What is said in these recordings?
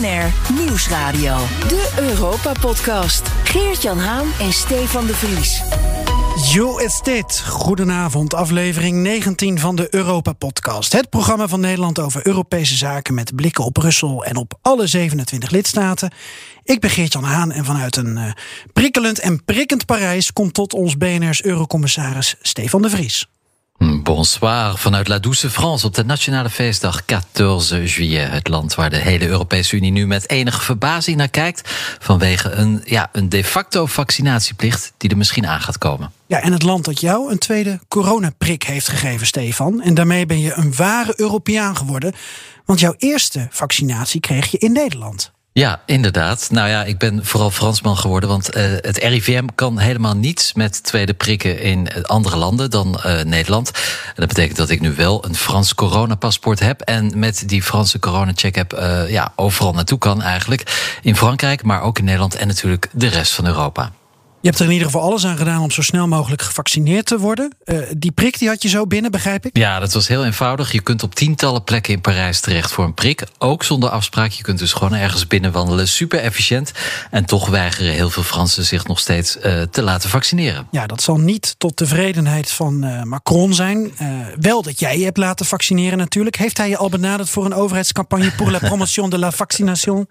BNR Nieuwsradio. De Europa-podcast. Geert-Jan Haan en Stefan de Vries. Jo is dit. Goedenavond, aflevering 19 van de Europa-podcast. Het programma van Nederland over Europese zaken met blikken op Brussel en op alle 27 lidstaten. Ik ben Geert-Jan Haan en vanuit een uh, prikkelend en prikkend Parijs komt tot ons BNR's Eurocommissaris Stefan de Vries. Bonsoir vanuit La Douce France op de nationale feestdag 14 juillet. Het land waar de hele Europese Unie nu met enige verbazing naar kijkt. vanwege een, ja, een de facto vaccinatieplicht die er misschien aan gaat komen. Ja, en het land dat jou een tweede coronaprik heeft gegeven, Stefan. En daarmee ben je een ware Europeaan geworden. Want jouw eerste vaccinatie kreeg je in Nederland. Ja, inderdaad. Nou ja, ik ben vooral Fransman geworden, want uh, het RIVM kan helemaal niets met tweede prikken in andere landen dan uh, Nederland. En dat betekent dat ik nu wel een Frans coronapaspoort heb en met die Franse coronacheck heb uh, ja, overal naartoe kan eigenlijk. In Frankrijk, maar ook in Nederland en natuurlijk de rest van Europa. Je hebt er in ieder geval alles aan gedaan om zo snel mogelijk gevaccineerd te worden. Uh, die prik die had je zo binnen, begrijp ik? Ja, dat was heel eenvoudig. Je kunt op tientallen plekken in Parijs terecht voor een prik. Ook zonder afspraak. Je kunt dus gewoon ergens binnenwandelen. Super efficiënt. En toch weigeren heel veel Fransen zich nog steeds uh, te laten vaccineren. Ja, dat zal niet tot tevredenheid van uh, Macron zijn. wel dat jij je hebt laten vaccineren natuurlijk. Heeft hij je al benaderd voor een overheidscampagne pour la promotion de la vaccination?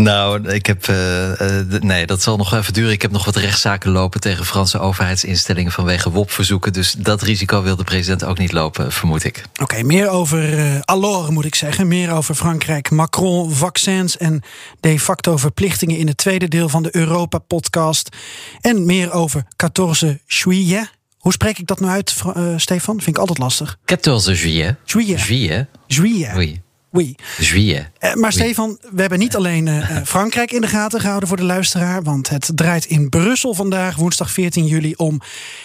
Nou, ik heb. Uh, uh, nee, dat zal nog even duren. Ik heb nog wat rechtszaken lopen tegen Franse overheidsinstellingen vanwege WOP-verzoeken. Dus dat risico wil de president ook niet lopen, vermoed ik. Oké, okay, meer over uh, moet ik zeggen. Meer over Frankrijk, Macron, vaccins en de facto verplichtingen in het tweede deel van de Europa-podcast. En meer over 14 juillet. Hoe spreek ik dat nou uit, Stefan? Vind ik altijd lastig. 14 juillet. Juillet. Juillet. Juillet. Oui. Oui. Juillet. Uh, maar oui. Stefan, we hebben niet alleen uh, Frankrijk in de gaten gehouden voor de luisteraar. Want het draait in Brussel vandaag, woensdag 14 juli, om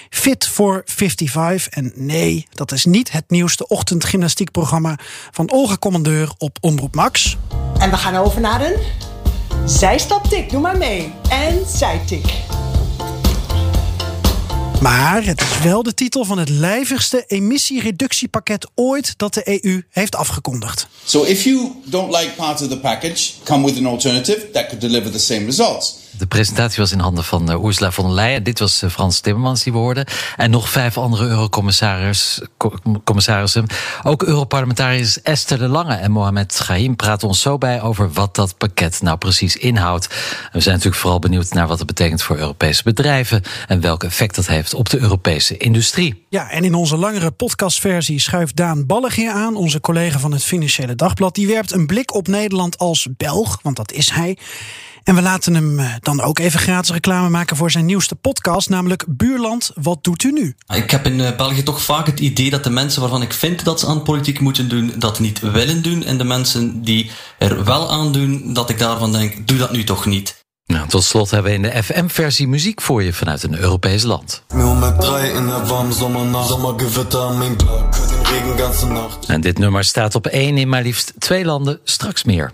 Fit for 55. En nee, dat is niet het nieuwste ochtendgymnastiekprogramma van Olga Commandeur op Omroep Max. En we gaan over naar een zijstaptik. Doe maar mee. En zijtik. Maar het is wel de titel van het lijvigste emissiereductiepakket ooit dat de EU heeft afgekondigd. So if you don't like part of the package, come with an alternative that could deliver the same results. De presentatie was in handen van uh, Ursula von der Leyen. Dit was uh, Frans Timmermans die we hoorden. En nog vijf andere eurocommissarissen. Ook Europarlementariërs Esther de Lange en Mohamed Ghaim praten ons zo bij over wat dat pakket nou precies inhoudt. We zijn natuurlijk vooral benieuwd naar wat het betekent voor Europese bedrijven en welk effect dat heeft op de Europese industrie. Ja, en in onze langere podcastversie schuift Daan Ballegeer aan, onze collega van het Financiële Dagblad. Die werpt een blik op Nederland als Belg, want dat is hij. En we laten hem dan ook even gratis reclame maken voor zijn nieuwste podcast, namelijk Buurland, wat doet u nu? Ik heb in België toch vaak het idee dat de mensen waarvan ik vind dat ze aan politiek moeten doen, dat niet willen doen. En de mensen die er wel aan doen, dat ik daarvan denk, doe dat nu toch niet. Nou, tot slot hebben we in de FM-versie muziek voor je vanuit een Europees land. En dit nummer staat op één in maar liefst twee landen, straks meer.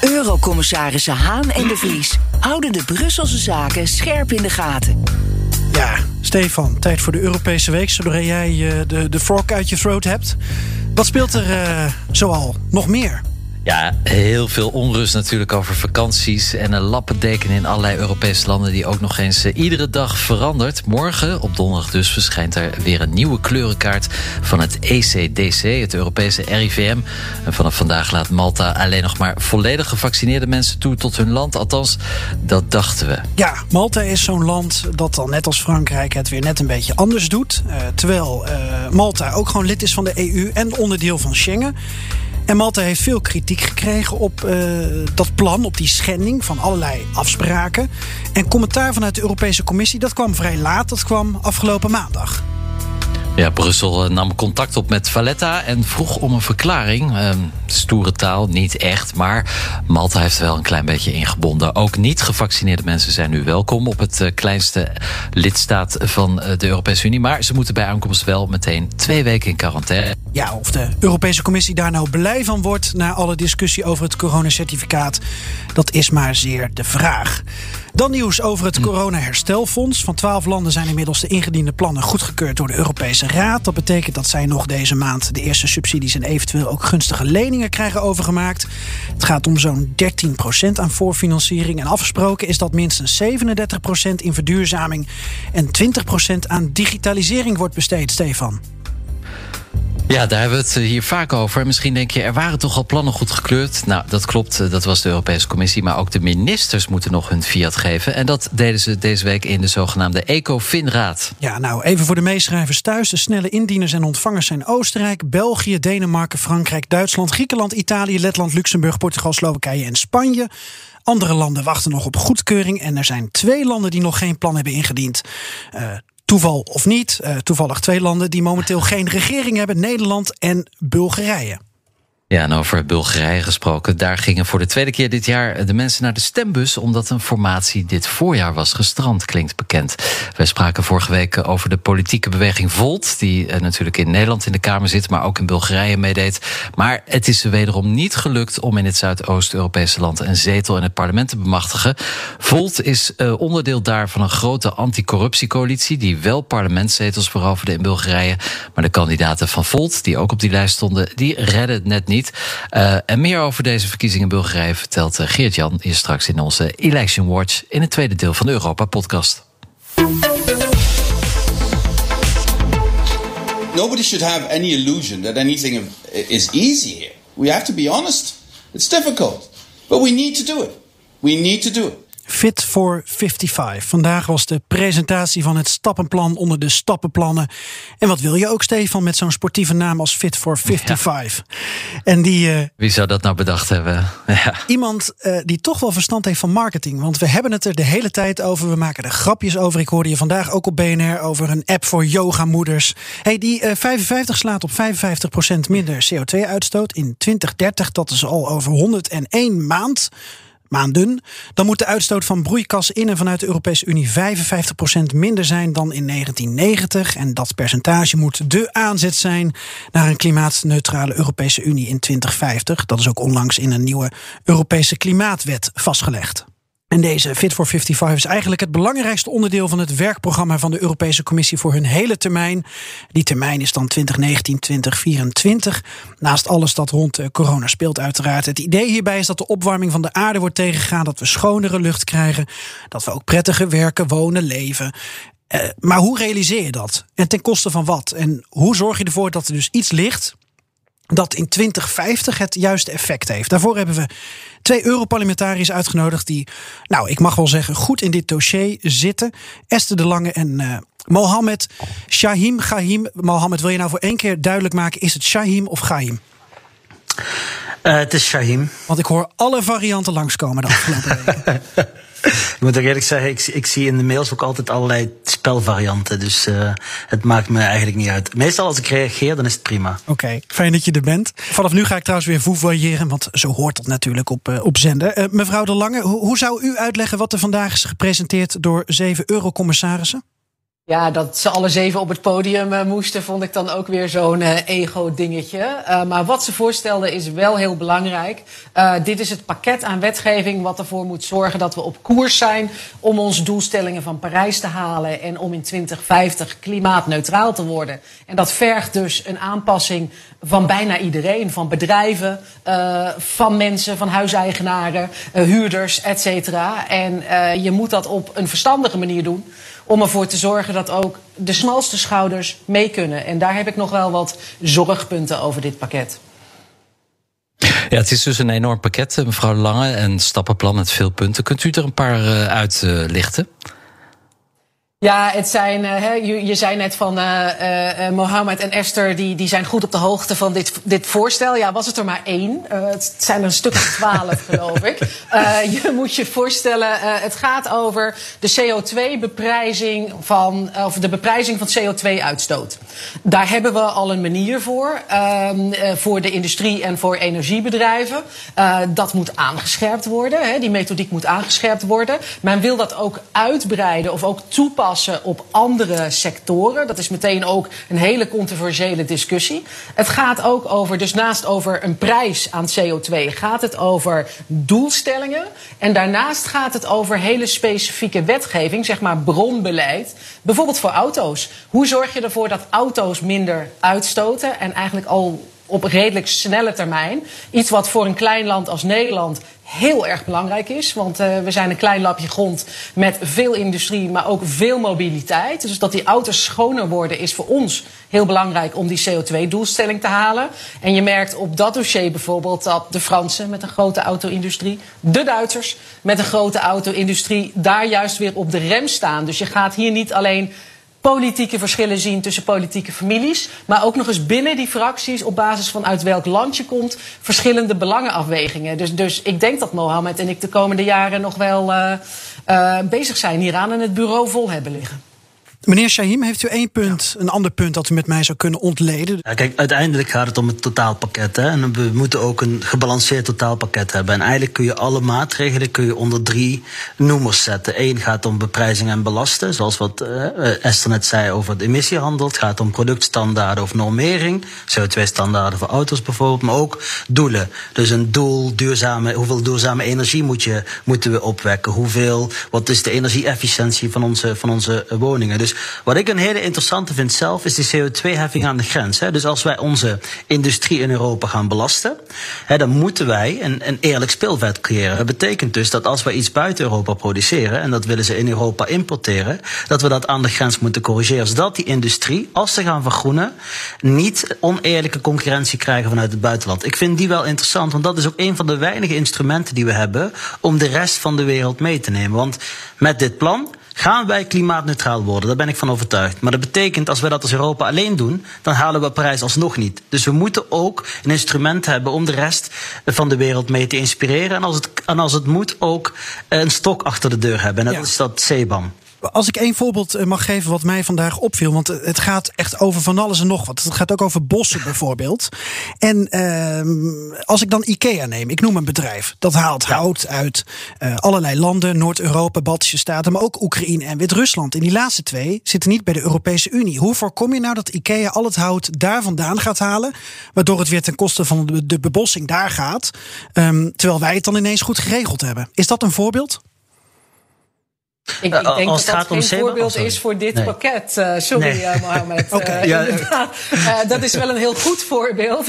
Eurocommissarissen Haan en de Vries houden de Brusselse zaken scherp in de gaten. Ja, Stefan, tijd voor de Europese week, zodra jij uh, de, de fork uit je throat hebt. Wat speelt er uh, zoal nog meer? Ja, heel veel onrust natuurlijk over vakanties en een lappendeken in allerlei Europese landen die ook nog eens uh, iedere dag verandert. Morgen, op donderdag dus, verschijnt er weer een nieuwe kleurenkaart van het ECDC, het Europese RIVM. En vanaf vandaag laat Malta alleen nog maar volledig gevaccineerde mensen toe tot hun land. Althans, dat dachten we. Ja, Malta is zo'n land dat dan net als Frankrijk het weer net een beetje anders doet. Uh, terwijl uh, Malta ook gewoon lid is van de EU en onderdeel van Schengen. En Malta heeft veel kritiek gekregen op uh, dat plan, op die schending van allerlei afspraken. En commentaar vanuit de Europese Commissie, dat kwam vrij laat, dat kwam afgelopen maandag. Ja, Brussel nam contact op met Valletta en vroeg om een verklaring. Uh, stoere taal, niet echt, maar Malta heeft wel een klein beetje ingebonden. Ook niet gevaccineerde mensen zijn nu welkom op het uh, kleinste lidstaat van uh, de Europese Unie. Maar ze moeten bij aankomst wel meteen twee weken in quarantaine. Ja, of de Europese Commissie daar nou blij van wordt na alle discussie over het coronacertificaat, dat is maar zeer de vraag. Dan nieuws over het corona-herstelfonds. Van twaalf landen zijn inmiddels de ingediende plannen goedgekeurd door de Europese Raad. Dat betekent dat zij nog deze maand de eerste subsidies en eventueel ook gunstige leningen krijgen overgemaakt. Het gaat om zo'n 13% aan voorfinanciering. En afgesproken is dat minstens 37% in verduurzaming en 20% aan digitalisering wordt besteed, Stefan. Ja, daar hebben we het eh, hier vaak over. Misschien denk je, er waren toch al plannen goed gekleurd. Nou, dat klopt, eh, dat was de Europese Commissie. Maar ook de ministers moeten nog hun fiat geven. En dat deden ze deze week in de zogenaamde ECOFIN-raad. Ja, nou, even voor de meeschrijvers thuis. De snelle indieners en ontvangers zijn Oostenrijk, België, Denemarken, Frankrijk, Duitsland, Griekenland, Italië, Letland, Luxemburg, Portugal, Slowakije en Spanje. Andere landen wachten nog op goedkeuring. En er zijn twee landen die nog geen plan hebben ingediend. Uh, toeval of niet, uh, toevallig twee landen die momenteel geen regering hebben: Nederland en Bulgarije. Ja, en over Bulgarije gesproken. Daar gingen voor de tweede keer dit jaar de mensen naar de stembus. omdat een formatie dit voorjaar was gestrand, klinkt bekend. Wij spraken vorige week over de politieke beweging Volt. die eh, natuurlijk in Nederland in de Kamer zit. maar ook in Bulgarije meedeed. Maar het is wederom niet gelukt om in het Zuidoost-Europese land. een zetel in het parlement te bemachtigen. Volt is uh, onderdeel daar van een grote anticorruptiecoalitie. die wel parlementszetels veroverde in Bulgarije. Maar de kandidaten van Volt, die ook op die lijst stonden. die redden het net niet. Uh, en meer over deze verkiezingen in Bulgarije vertelt uh, Geert-Jan hier straks in onze Election Watch in het tweede deel van de Europa-podcast. Nobody should have any illusion that anything is easy here. We have to be honest. It's difficult, but we need to do it. We need to do it. Fit for 55. Vandaag was de presentatie van het stappenplan onder de stappenplannen. En wat wil je ook, Stefan, met zo'n sportieve naam als Fit for 55? En die. Uh, Wie zou dat nou bedacht hebben? Ja. Iemand uh, die toch wel verstand heeft van marketing. Want we hebben het er de hele tijd over. We maken er grapjes over. Ik hoorde je vandaag ook op BNR over een app voor yogamoeders. Hey, die uh, 55 slaat op 55% minder CO2-uitstoot in 2030. Dat is al over 101 maand maanden, dan moet de uitstoot van broeikassen in en vanuit de Europese Unie 55% minder zijn dan in 1990. En dat percentage moet de aanzet zijn naar een klimaatneutrale Europese Unie in 2050. Dat is ook onlangs in een nieuwe Europese klimaatwet vastgelegd. En deze Fit for 55 is eigenlijk het belangrijkste onderdeel van het werkprogramma van de Europese Commissie voor hun hele termijn. Die termijn is dan 2019-2024. Naast alles dat rond corona speelt, uiteraard. Het idee hierbij is dat de opwarming van de aarde wordt tegengegaan, dat we schonere lucht krijgen, dat we ook prettiger werken, wonen, leven. Uh, maar hoe realiseer je dat? En ten koste van wat? En hoe zorg je ervoor dat er dus iets ligt dat in 2050 het juiste effect heeft. Daarvoor hebben we twee Europarlementariërs uitgenodigd die, nou, ik mag wel zeggen, goed in dit dossier zitten. Esther de Lange en uh, Mohammed Shahim Gahim. Mohammed, wil je nou voor één keer duidelijk maken, is het Shahim of Gahim? Uh, het is Shahim. Want ik hoor alle varianten langskomen de afgelopen weken. Ik moet eerlijk zeggen, ik, zie in de mails ook altijd allerlei spelvarianten. Dus uh, het maakt me eigenlijk niet uit. Meestal als ik reageer, dan is het prima. Oké, fijn dat je er bent. Vanaf nu ga ik trouwens weer voetvoyeren, want zo hoort dat natuurlijk op, uh, op zender. Uh, mevrouw De Lange, hoe zou u uitleggen wat er vandaag is gepresenteerd door zeven eurocommissarissen? Ja, dat ze alle zeven op het podium uh, moesten, vond ik dan ook weer zo'n uh, ego-dingetje. Uh, maar wat ze voorstelden is wel heel belangrijk. dit is het pakket aan wetgeving wat ervoor moet zorgen dat we op koers zijn om onze doelstellingen van Parijs te halen en om in 2050 klimaatneutraal te worden. En dat vergt dus een aanpassing van bijna iedereen, van bedrijven, van mensen, van huiseigenaren, huurders, et cetera. En je moet dat op een verstandige manier doen om ervoor te zorgen dat ook de smalste schouders mee kunnen. En daar heb ik nog wel wat zorgpunten over dit pakket. Ja, het is dus een enorm pakket, mevrouw Lange, een stappenplan met veel punten. Kunt u er een paar uitlichten? Uh, ja, het zijn, uh, je, je, zei net van uh, uh, Mohammed en Esther, die, die zijn goed op de hoogte van dit, dit voorstel. Ja, was het er maar één? het zijn er een stuk of twaalf, geloof ik. je moet je voorstellen, het gaat over de CO2-beprijzing van, of de beprijzing van CO2-uitstoot. Daar hebben we al een manier voor, ehm, voor de industrie en voor energiebedrijven. dat moet aangescherpt worden, hè, die methodiek moet aangescherpt worden. Men wil dat ook uitbreiden of ook toepassen op andere sectoren. Dat is meteen ook een hele controversiële discussie. Het gaat ook over, dus naast over een prijs aan CO2, gaat het over doelstellingen. En daarnaast gaat het over hele specifieke wetgeving, zeg maar bronbeleid. Bijvoorbeeld voor auto's. Hoe zorg je ervoor dat auto's minder uitstoten en eigenlijk al op redelijk snelle termijn. Iets wat voor een klein land als Nederland heel erg belangrijk is. Want uh, we zijn een klein lapje grond met veel industrie, maar ook veel mobiliteit. Dus dat die auto's schoner worden is voor ons heel belangrijk om die CO2-doelstelling te halen. En je merkt op dat dossier bijvoorbeeld dat de Fransen met een grote auto-industrie, de Duitsers met een grote auto-industrie, daar juist weer op de rem staan. Dus je gaat hier niet alleen politieke verschillen zien tussen politieke families. Maar ook nog eens binnen die fracties, op basis van uit welk land je komt, verschillende belangenafwegingen. Dus, dus ik denk dat Mohammed en ik de komende jaren nog wel uh, uh, bezig zijn hieraan en het bureau vol hebben liggen. Meneer Shahim, heeft u één punt, een ander punt dat u met mij zou kunnen ontleden? Ja, kijk, uiteindelijk gaat het om het totaalpakket. Hè? En we moeten ook een gebalanceerd totaalpakket hebben. En eigenlijk kun je alle maatregelen kun je onder drie noemers zetten. Eén gaat om beprijzing en belasten, zoals wat uh, Esther net zei over de emissiehandel. Het gaat om productstandaarden of normering, CO2-standaarden voor auto's bijvoorbeeld, maar ook doelen. Dus een doel, duurzame, hoeveel duurzame energie moet je, moeten we opwekken? Hoeveel, wat is de energieefficiëntie van onze, van onze woningen? Dus wat ik een hele interessante vind zelf, is die CO2-heffing aan de grens. Hè. Dus als wij onze industrie in Europa gaan belasten, hè, dan moeten wij een, een eerlijk speelveld creëren. Dat betekent dus dat als wij iets buiten Europa produceren, en dat willen ze in Europa importeren, dat we dat aan de grens moeten corrigeren. Zodat die industrie, als ze gaan vergroenen, niet oneerlijke concurrentie krijgen vanuit het buitenland. Ik vind die wel interessant, want dat is ook een van de weinige instrumenten die we hebben om de rest van de wereld mee te nemen. Want met dit plan gaan wij klimaatneutraal worden. Daar ben ik van overtuigd. Maar dat betekent, als wij dat als Europa alleen doen, dan halen we Parijs alsnog niet. Dus we moeten ook een instrument hebben om de rest van de wereld mee te inspireren. En als het, en als het moet, ook een stok achter de deur hebben. En dat ja. is dat CBAM. Als ik één voorbeeld eh, mag geven wat mij vandaag opviel, want het gaat echt over van alles en nog wat. Het gaat ook over bossen bijvoorbeeld. En uh, als ik dan IKEA neem, ik noem een bedrijf, dat haalt hout uit uh, allerlei landen, Noord-Europa, Baltische Staten, maar ook Oekraïne en Wit-Rusland. En die laatste twee zitten niet bij de Europese Unie. Hoe voorkom je nou dat IKEA al het hout daar vandaan gaat halen, waardoor het weer ten koste van de, de bebossing daar gaat, um, terwijl wij het dan ineens goed geregeld hebben? Is dat een voorbeeld? Ik, ik denk dat dat geen voorbeeld is voor dit nee. pakket. Uh, sorry, nee. uh, okay, uh, ja. dat is wel een heel goed voorbeeld.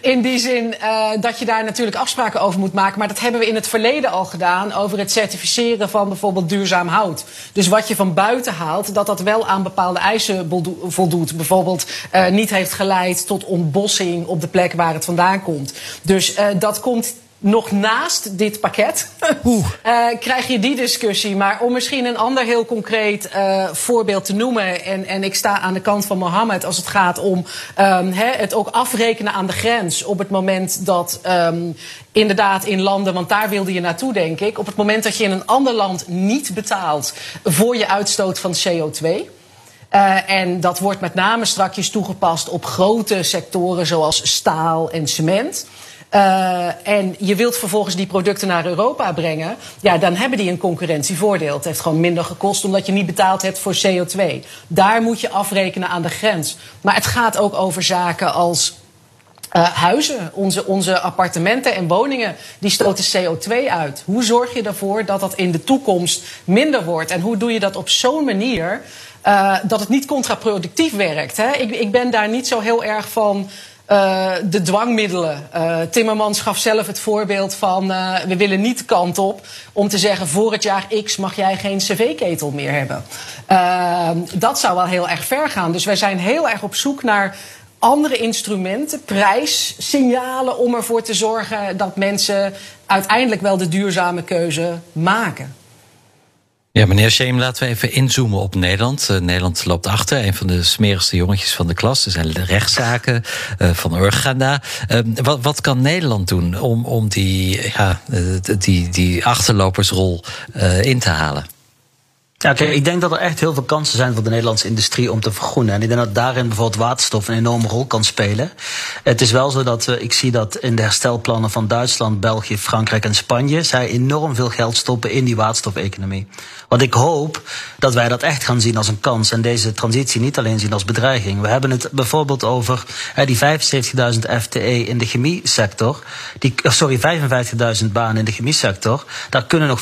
In die zin dat je daar natuurlijk afspraken over moet maken. Maar dat hebben we in het verleden al gedaan. Over het certificeren van bijvoorbeeld duurzaam hout. Dus wat je van buiten haalt, dat dat wel aan bepaalde eisen voldoet. Bijvoorbeeld niet heeft geleid tot ontbossing op de plek waar het vandaan komt. Dus dat komt nog naast dit pakket uh, krijg je die discussie. Maar om misschien een ander heel concreet uh, voorbeeld te noemen. En, en ik sta aan de kant van Mohammed als het gaat om um, he, het ook afrekenen aan de grens. Op het moment dat um, inderdaad in landen, want daar wilde je naartoe denk ik. Op het moment dat je in een ander land niet betaalt voor je uitstoot van CO2. Uh, en dat wordt met name strakjes toegepast op grote sectoren zoals staal en cement. Uh, en je wilt vervolgens die producten naar Europa brengen, ja, dan hebben die een concurrentievoordeel. Het heeft gewoon minder gekost omdat je niet betaald hebt voor CO2. Daar moet je afrekenen aan de grens. Maar het gaat ook over zaken als uh, huizen, onze, onze appartementen en woningen, die stoten CO2 uit. Hoe zorg je ervoor dat dat in de toekomst minder wordt? En hoe doe je dat op zo'n manier uh, dat het niet contraproductief werkt? Hè? Ik, ik ben daar niet zo heel erg van. Uh, de dwangmiddelen. Uh, Timmermans gaf zelf het voorbeeld van uh, we willen niet de kant op om te zeggen voor het jaar X mag jij geen cv-ketel meer hebben. dat zou wel heel erg ver gaan. Dus wij zijn heel erg op zoek naar andere instrumenten, prijssignalen om ervoor te zorgen dat mensen uiteindelijk wel de duurzame keuze maken. Ja, meneer Scheem, laten we even inzoomen op Nederland. Uh, Nederland loopt achter, een van de smerigste jongetjes van de klas. Er zijn rechtszaken uh, van Urganda. Uh, wat, wat kan Nederland doen om, om die, ja, die, die achterlopersrol in te halen? Ja, kijk, ik denk dat er echt heel veel kansen zijn voor de Nederlandse industrie om te vergroenen. En ik denk dat daarin bijvoorbeeld waterstof een enorme rol kan spelen. Het is wel zo dat we, ik zie dat in de herstelplannen van Duitsland, België, Frankrijk en Spanje, zij enorm veel geld stoppen in die waterstofeconomie. Want ik hoop dat wij dat echt gaan zien als een kans en deze transitie niet alleen zien als bedreiging. We hebben het bijvoorbeeld over hè, die 75.000 FTE in de chemie sector. Die, sorry, 55.000 banen in de chemie sector. Daar kunnen nog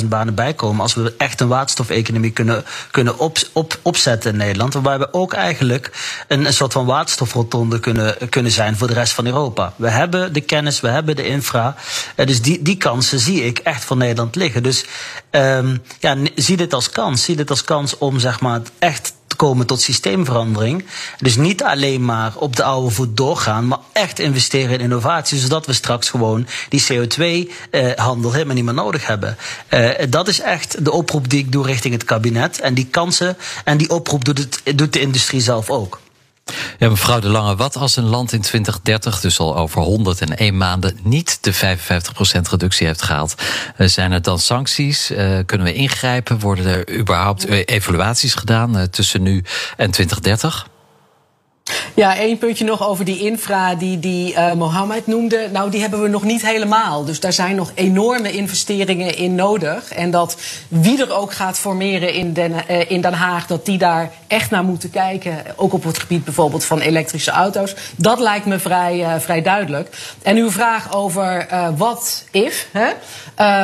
75.000 banen bij komen als we echt een waterstof waterstofeconomie kunnen, kunnen op, op, opzetten in Nederland. Waarbij we ook eigenlijk een, een soort van waterstofrotonde kunnen, kunnen zijn voor de rest van Europa. We hebben de kennis, we hebben de infra. Uh, dus die, die kansen zie ik echt voor Nederland liggen. Dus um, ja, zie dit als kans. Zie dit als kans om zeg maar echt komen tot systeemverandering. Dus niet alleen maar op de oude voet doorgaan, maar echt investeren in innovatie, zodat we straks gewoon die CO2-handel eh, helemaal niet meer nodig hebben. Uh, dat is echt de oproep die ik doe richting het kabinet. En die kansen en die oproep doet, het, doet de industrie zelf ook. Ja, mevrouw De Lange, wat als een land in 2030, dus al over 101 maanden, niet de 55% reductie heeft gehaald? Uh, zijn er dan sancties? Uh, kunnen we ingrijpen? Worden er überhaupt evaluaties gedaan tussen nu en 2030? Ja, één puntje nog over die infra die, die uh, Mohammed noemde. Nou, die hebben we nog niet helemaal. Dus daar zijn nog enorme investeringen in nodig. En dat wie er ook gaat formeren in Den, uh, in Den Haag, dat die daar echt naar moeten kijken. Ook op het gebied bijvoorbeeld van elektrische auto's. Dat lijkt me vrij, uh, vrij duidelijk. En uw vraag over wat if. Hè?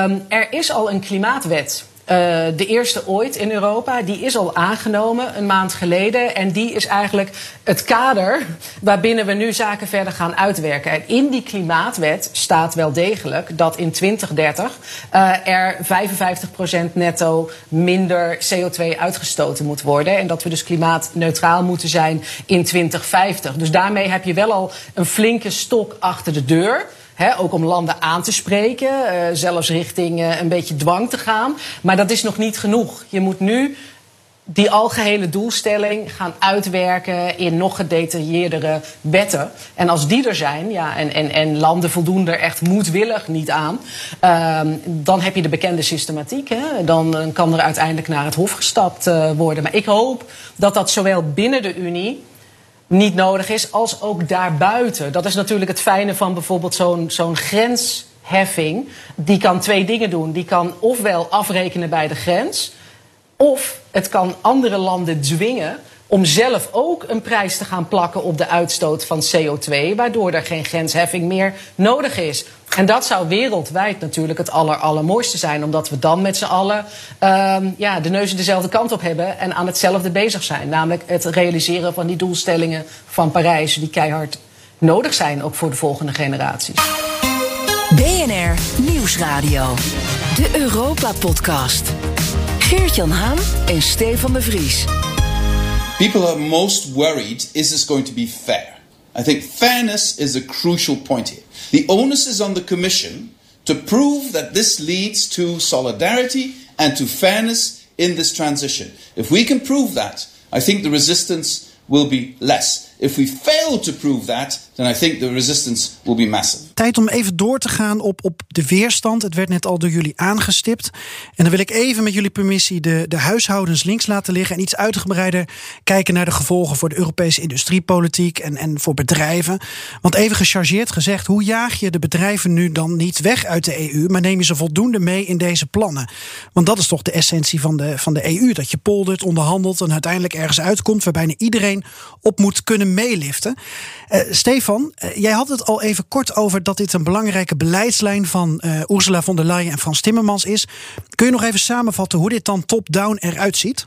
Um, er is al een klimaatwet. Uh, de eerste ooit in Europa. Die is al aangenomen een maand geleden. En die is eigenlijk het kader waarbinnen we nu zaken verder gaan uitwerken. En in die klimaatwet staat wel degelijk dat in 2030 uh, er 55% netto minder CO2 uitgestoten moet worden. En dat we dus klimaatneutraal moeten zijn in 2050. Dus daarmee heb je wel al een flinke stok achter de deur. Ook om landen aan te spreken, uh, zelfs richting uh, een beetje dwang te gaan. Maar dat is nog niet genoeg. Je moet nu die algehele doelstelling gaan uitwerken in nog gedetailleerdere wetten. En als die er zijn, ja, en, en, en landen voldoen er echt moedwillig niet aan, uh, dan heb je de bekende systematiek. Hè? Dan kan er uiteindelijk naar het Hof gestapt worden. Maar ik hoop dat dat zowel binnen de Unie niet nodig is, als ook daarbuiten. Dat is natuurlijk het fijne van bijvoorbeeld zo'n zo'n grensheffing. Die kan twee dingen doen. Die kan ofwel afrekenen bij de grens, of het kan andere landen dwingen om zelf ook een prijs te gaan plakken op de uitstoot van CO2, waardoor er geen grensheffing meer nodig is. En dat zou wereldwijd natuurlijk het aller, allermooiste zijn, omdat we dan met z'n allen um, ja, de neuzen dezelfde kant op hebben en aan hetzelfde bezig zijn. Namelijk het realiseren van die doelstellingen van Parijs, die keihard nodig zijn, ook voor de volgende generaties. BNR Nieuwsradio, de Europa-podcast. Geert-Jan Haan en Stefan de Vries. People are most worried is this going to be fair? I think fairness is a crucial point here. The onus is on the Commission to prove that this leads to solidarity and to fairness in this transition. If we can prove that, I think the resistance will be less. If we fail to prove that, then I think the resistance will be massive. Tijd om even door te gaan op, op de weerstand. Het werd net al door jullie aangestipt. En dan wil ik even met jullie permissie de, de huishoudens links laten liggen en iets uitgebreider kijken naar de gevolgen voor de Europese industriepolitiek en, en voor bedrijven. Want even gechargeerd gezegd, hoe jaag je de bedrijven nu dan niet weg uit de EU, maar neem je ze voldoende mee in deze plannen? Want dat is toch de essentie van de, van de EU: dat je poldert, onderhandelt en uiteindelijk ergens uitkomt waar bijna iedereen op moet kunnen meeliften. Uh, uh, jij had het al even kort over dat dit een belangrijke beleidslijn van uh, Ursula von der Leyen en Frans Timmermans is. Kun je nog even samenvatten hoe dit dan top-down eruit ziet?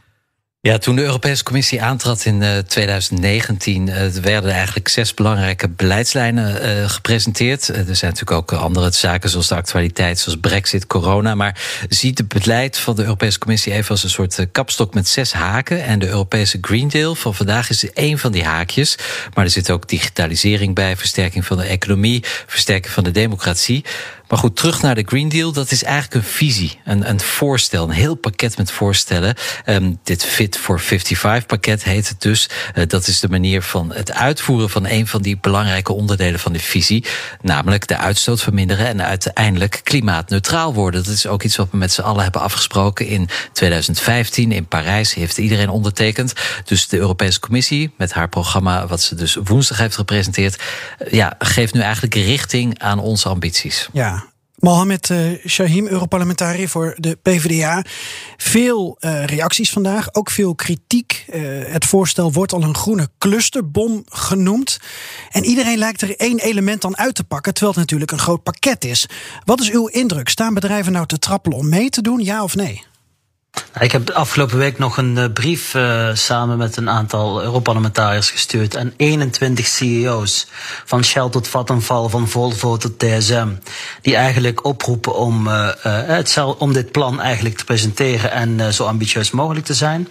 Ja, toen de Europese Commissie aantrad in uh, 2019, uh, werden eigenlijk zes belangrijke beleidslijnen uh, gepresenteerd. er zijn natuurlijk ook andere zaken zoals de actualiteit, zoals Brexit, corona. Maar ziet het beleid van de Europese Commissie even als een soort kapstok met zes haken. En de Europese Green Deal van vandaag is één van die haakjes. Maar er zit ook digitalisering bij, versterking van de economie, versterking van de democratie. Maar goed, terug naar de Green Deal. Dat is eigenlijk een visie, een, een voorstel, een heel pakket met voorstellen. Um, dit fit for 55 pakket heet het dus. Uh, dat is de manier van het uitvoeren van een van die belangrijke onderdelen van de visie. Namelijk de uitstoot verminderen en uiteindelijk klimaatneutraal worden. Dat is ook iets wat we met z'n allen hebben afgesproken in 2015 in Parijs. Heeft iedereen ondertekend. Dus de Europese Commissie met haar programma, wat ze dus woensdag heeft gepresenteerd, ja, geeft nu eigenlijk richting aan onze ambities. Ja, Mohamed uh, Shahim, Europarlementariër voor de PvdA. Veel uh, reacties vandaag, ook veel kritiek. Uh, het voorstel wordt al een groene clusterbom genoemd. En iedereen lijkt er één element dan uit te pakken, terwijl het natuurlijk een groot pakket is. Wat is uw indruk? Staan bedrijven nou te trappelen om mee te doen, ja of nee? Nou, ik heb afgelopen week nog een uh, brief uh, samen met een aantal Europarlementariërs gestuurd aan 21 CEO's. Van Shell tot Vattenfall, van Volvo tot DSM. Die eigenlijk oproepen om, uh, het, om dit plan eigenlijk te presenteren en zo ambitieus mogelijk te zijn.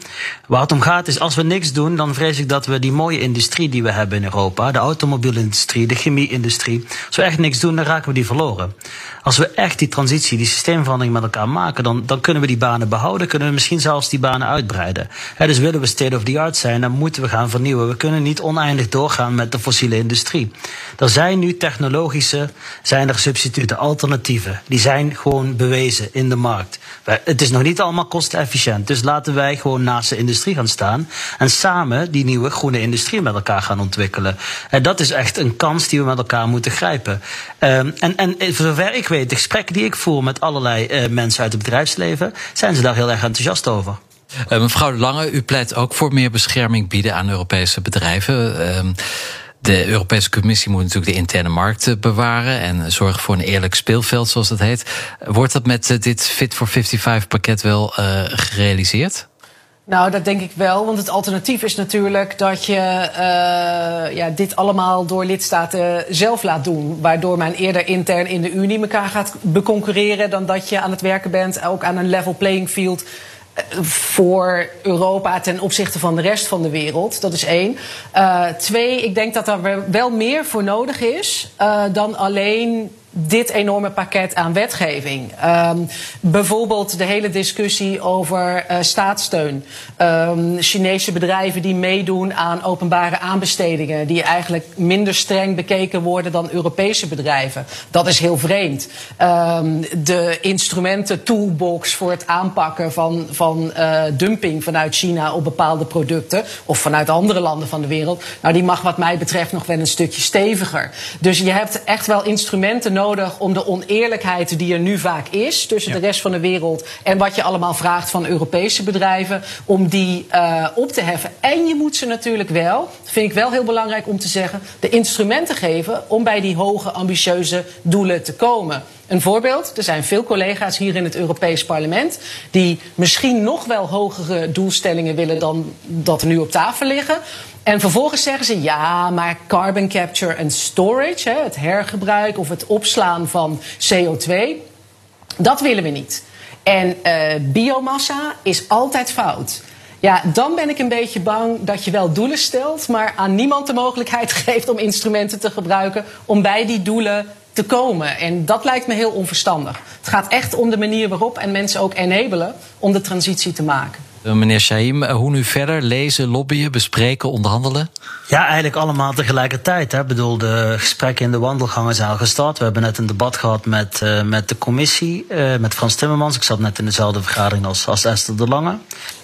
Waar het om gaat is, als we niks doen, dan vrees ik dat we die mooie industrie die we hebben in Europa, de automobielindustrie, de chemieindustrie, als we echt niks doen, dan raken we die verloren. Als we echt die transitie, die systeemverandering met elkaar maken, dan, dan kunnen we die banen behouden kunnen we misschien zelfs die banen uitbreiden. dus willen we state of the art zijn, dan moeten we gaan vernieuwen. We kunnen niet oneindig doorgaan met de fossiele industrie. Er zijn nu technologische, zijn er substituten, alternatieven. Die zijn gewoon bewezen in de markt. Het is nog niet allemaal kostenefficiënt. Dus laten wij gewoon naast de industrie gaan staan. En samen die nieuwe groene industrie met elkaar gaan ontwikkelen. En dat is echt een kans die we met elkaar moeten grijpen. Um, en, en voor zover ik weet, de gesprekken die ik voer met allerlei uh, mensen uit het bedrijfsleven, zijn ze daar heel erg enthousiast over. Uh, mevrouw Lange, u pleit ook voor meer bescherming bieden aan Europese bedrijven. Uh, de Europese Commissie moet natuurlijk de interne markt bewaren en zorgen voor een eerlijk speelveld, zoals dat heet. Wordt dat met dit Fit for 55 pakket wel uh, gerealiseerd? Nou, dat denk ik wel. Want het alternatief is natuurlijk dat je uh, ja, dit allemaal door lidstaten zelf laat doen. Waardoor men eerder intern in de Unie elkaar gaat beconcurreren dan dat je aan het werken bent, ook aan een level playing field voor Europa ten opzichte van de rest van de wereld. Dat is één. Uh, twee, ik denk dat er wel meer voor nodig is uh, dan alleen dit enorme pakket aan wetgeving. Um, bijvoorbeeld de hele discussie over uh, staatssteun. Um, Chinese bedrijven die meedoen aan openbare aanbestedingen, die eigenlijk minder streng bekeken worden dan Europese bedrijven. Dat is heel vreemd. Um, de instrumenten toolbox voor het aanpakken van, van uh, dumping vanuit China op bepaalde producten of vanuit andere landen van de wereld, nou die mag wat mij betreft nog wel een stukje steviger. Dus je hebt echt wel instrumenten nodig om de oneerlijkheid die er nu vaak is tussen ja. de rest van de wereld en wat je allemaal vraagt van Europese bedrijven, om die uh, op te heffen. En je moet ze natuurlijk wel, vind ik wel heel belangrijk om te zeggen, de instrumenten geven om bij die hoge, ambitieuze doelen te komen. Een voorbeeld, er zijn veel collega's hier in het Europees Parlement die misschien nog wel hogere doelstellingen willen dan dat er nu op tafel liggen. En vervolgens zeggen ze ja, maar carbon capture en storage, hè, het hergebruik of het opslaan van CO2, dat willen we niet. En uh, biomassa is altijd fout. Ja, dan ben ik een beetje bang dat je wel doelen stelt, maar aan niemand de mogelijkheid geeft om instrumenten te gebruiken om bij die doelen te komen. En dat lijkt me heel onverstandig. Het gaat echt om de manier waarop en mensen ook enabelen om de transitie te maken. Eh, meneer Shaim, eh, hoe nu verder? Lezen, lobbyen, bespreken, onderhandelen? Ja, eigenlijk allemaal tegelijkertijd. Ik bedoel, de gesprekken in de wandelgangen zijn al gestart. We hebben net een debat gehad met, uh, met de commissie, met Frans Timmermans. Ik zat net in dezelfde vergadering als Esther de Lange.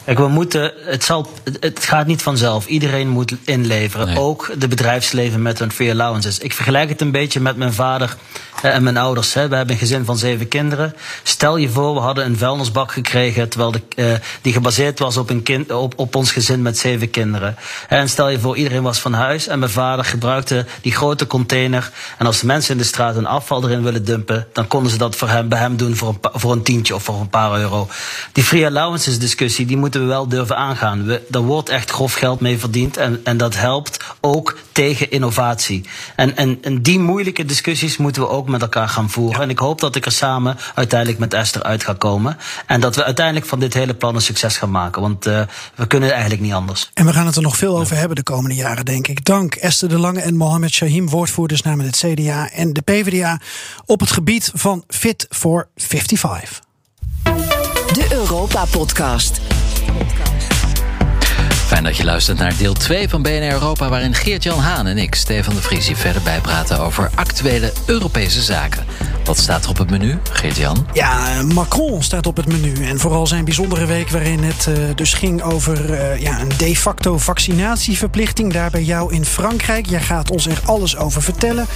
Kijk, we moeten, het, zal, het gaat niet vanzelf. Iedereen moet inleveren. Nee. Ook de bedrijfsleven met hun free allowances. Ik vergelijk het een beetje met mijn vader en mijn ouders. Hè. We hebben een gezin van zeven kinderen. Stel je voor, we hadden een vuilnisbak gekregen... terwijl de, uh, die gebaseerd was op, een kind, op, op ons gezin met zeven kinderen. En stel je voor, iedereen was van huis... en mijn vader gebruikte die grote container... en als de mensen in de straat een afval erin willen dumpen... dan konden ze dat voor hem, bij hem doen voor een, voor een tientje of voor een paar euro. Die free allowances discussie, die moeten we wel durven aangaan. We, er wordt echt grof geld mee verdiend... en, en dat helpt ook tegen innovatie. En, en, en die moeilijke discussies moeten we ook met elkaar gaan voeren. Ja. En ik hoop dat ik er samen uiteindelijk met Esther uit ga komen. En dat we uiteindelijk van dit hele plan een succes gaan maken. Want uh, we kunnen eigenlijk niet anders. En we gaan het er nog veel over hebben de komende jaren, denk ik. Dank Esther de Lange en Mohamed Shahim, woordvoerders namens het CDA en de PvdA op het gebied van Fit for 55. De Europa Podcast. Fijn dat je luistert naar deel 2 van BNR Europa... waarin Geert-Jan Haan en ik, Stefan de Vries... verder bijpraten over actuele Europese zaken. Wat staat er op het menu, Geert-Jan? Ja, Macron staat op het menu. En vooral zijn bijzondere week waarin het uh, dus ging over uh, ja, een de facto vaccinatieverplichting. Daar bij jou in Frankrijk. Jij gaat ons er alles over vertellen.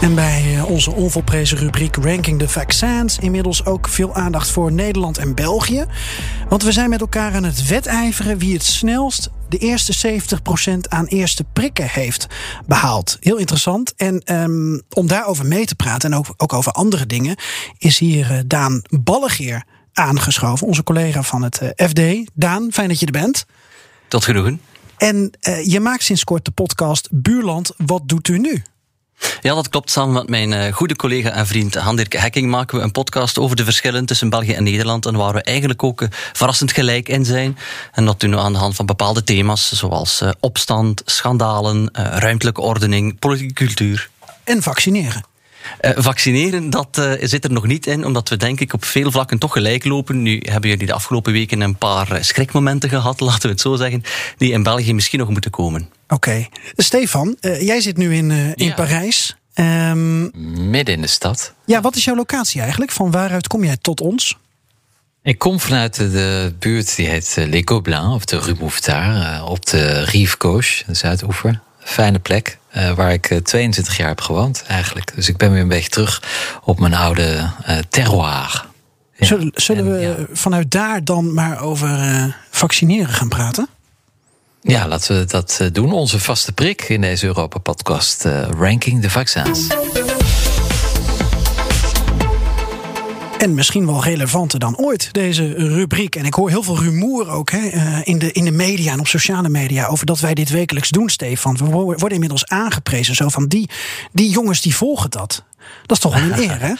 En bij uh, onze onvolprezen rubriek Ranking the Vaccins... inmiddels ook veel aandacht voor Nederland en België. Want we zijn met elkaar aan het wedijveren wie het snelst de eerste 70% aan eerste prikken heeft behaald. Heel interessant. En um, om daarover mee te praten en ook, ook over andere dingen, is hier uh, Daan Ballegeer aangeschoven, onze collega van het uh, FD. Daan, fijn dat je er bent. Tot genoegen. En uh, je maakt sinds kort de podcast Buurland, wat doet u nu? Ja, dat klopt. Samen met mijn uh, goede collega en vriend Handirk Hekking maken we een podcast over de verschillen tussen België en Nederland. En waar we eigenlijk ook uh, verrassend gelijk in zijn. En dat doen we aan de hand van bepaalde thema's, zoals uh, opstand, schandalen, ruimtelijke ordening, politieke cultuur. En vaccineren. Uh, vaccineren, dat uh, zit er nog niet in, omdat we denk ik op veel vlakken toch gelijk lopen. Nu hebben jullie de afgelopen weken een paar schrikmomenten gehad, laten we het zo zeggen, die in België misschien nog moeten komen. Oké. Okay. Stefan, uh, jij zit nu in, in ja. Parijs. Um, Midden in de stad. Ja, wat is jouw locatie eigenlijk? Van waaruit kom jij tot ons? Ik kom vanuit de buurt die heet Les Gobelins, of de Rue Mouffetard, op de Rive Gauche, de Zuidoever. Fijne plek. Waar ik uh, 22 jaar heb gewoond, eigenlijk. Dus ik ben weer een beetje terug op mijn oude terroir. Ja. Zullen, zullen en, we ja. vanuit daar dan maar over vaccineren gaan praten? Ja, laten we dat doen. Onze vaste prik in deze Europa-podcast: Ranking de Vaccins. En misschien wel relevanter dan ooit, deze rubriek. En ik hoor heel veel rumoer ook hè, in, de, in de media en op sociale media... over dat wij dit wekelijks doen, Stefan. We worden inmiddels aangeprezen. Zo van, die, die jongens die volgen dat. Dat is toch wel een eer, hè?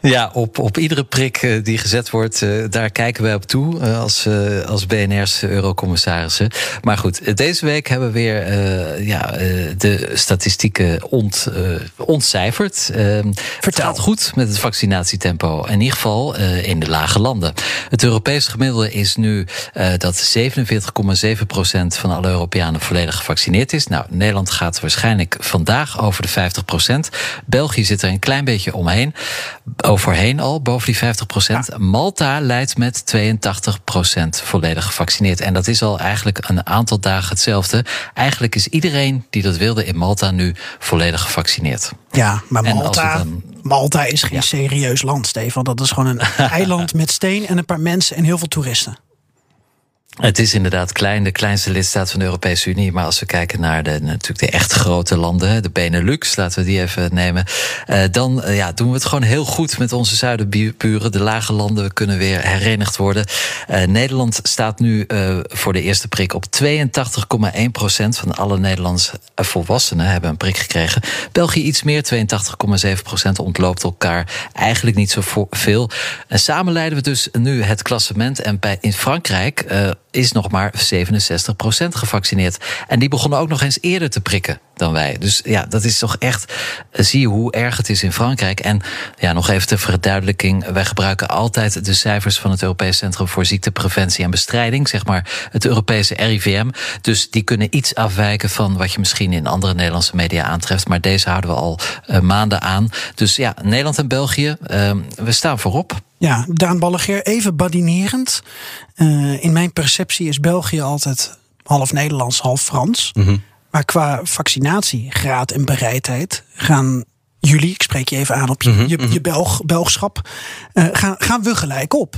Ja, op, op iedere prik die gezet wordt, daar kijken wij op toe als, als BNR's eurocommissarissen. Maar goed, deze week hebben we weer uh, ja, de statistieken ont, uh, ontcijferd. Uh, het gaat goed met het vaccinatietempo, in ieder geval in de lage landen. Het Europese gemiddelde is nu dat 47,7 procent van alle Europeanen volledig gevaccineerd is. Nou, Nederland gaat waarschijnlijk vandaag over de 50 procent. België zit er een klein beetje omheen overheen al, boven die 50 procent. Ja. Malta leidt met 82 procent volledig gevaccineerd. En dat is al eigenlijk een aantal dagen hetzelfde. Eigenlijk is iedereen die dat wilde in Malta nu volledig gevaccineerd. Ja, maar Malta, dan... Malta is geen ja. serieus land, Stefan. Dat is gewoon een eiland met steen en een paar mensen en heel veel toeristen. Het is inderdaad klein, de kleinste lidstaat van de Europese Unie. Maar als we kijken naar de, natuurlijk de echt grote landen, de Benelux, laten we die even nemen. Uh, dan uh, ja, doen we het gewoon heel goed met onze zuidenburen. De lage landen kunnen weer herenigd worden. Uh, Nederland staat nu voor de eerste prik op 82,1 procent van alle Nederlandse volwassenen hebben een prik gekregen. België iets meer, 82,7 procent ontloopt elkaar eigenlijk niet zo veel. En samen leiden we dus nu het klassement. En bij, in Frankrijk is nog maar 67% gevaccineerd. En die begonnen ook nog eens eerder te prikken dan wij. Dus ja, dat is toch echt. Zie je hoe erg het is in Frankrijk. En ja, nog even ter verduidelijking. Wij gebruiken altijd de cijfers van het Europees Centrum voor Ziektepreventie en Bestrijding, zeg maar het Europese RIVM. Dus die kunnen iets afwijken van wat je misschien in andere Nederlandse media aantreft. Maar deze houden we al uh, maanden aan. Dus ja, Nederland en België, uh, we staan voorop. Ja, Daan Ballegeer, even badinerend. Uh, in mijn perceptie is België altijd half Nederlands, half Frans. Mm -hmm. Maar qua vaccinatiegraad en bereidheid gaan jullie, ik spreek je even aan op je, mm -hmm. je, je Belg, Belgschap, uh, gaan, gaan we gelijk op.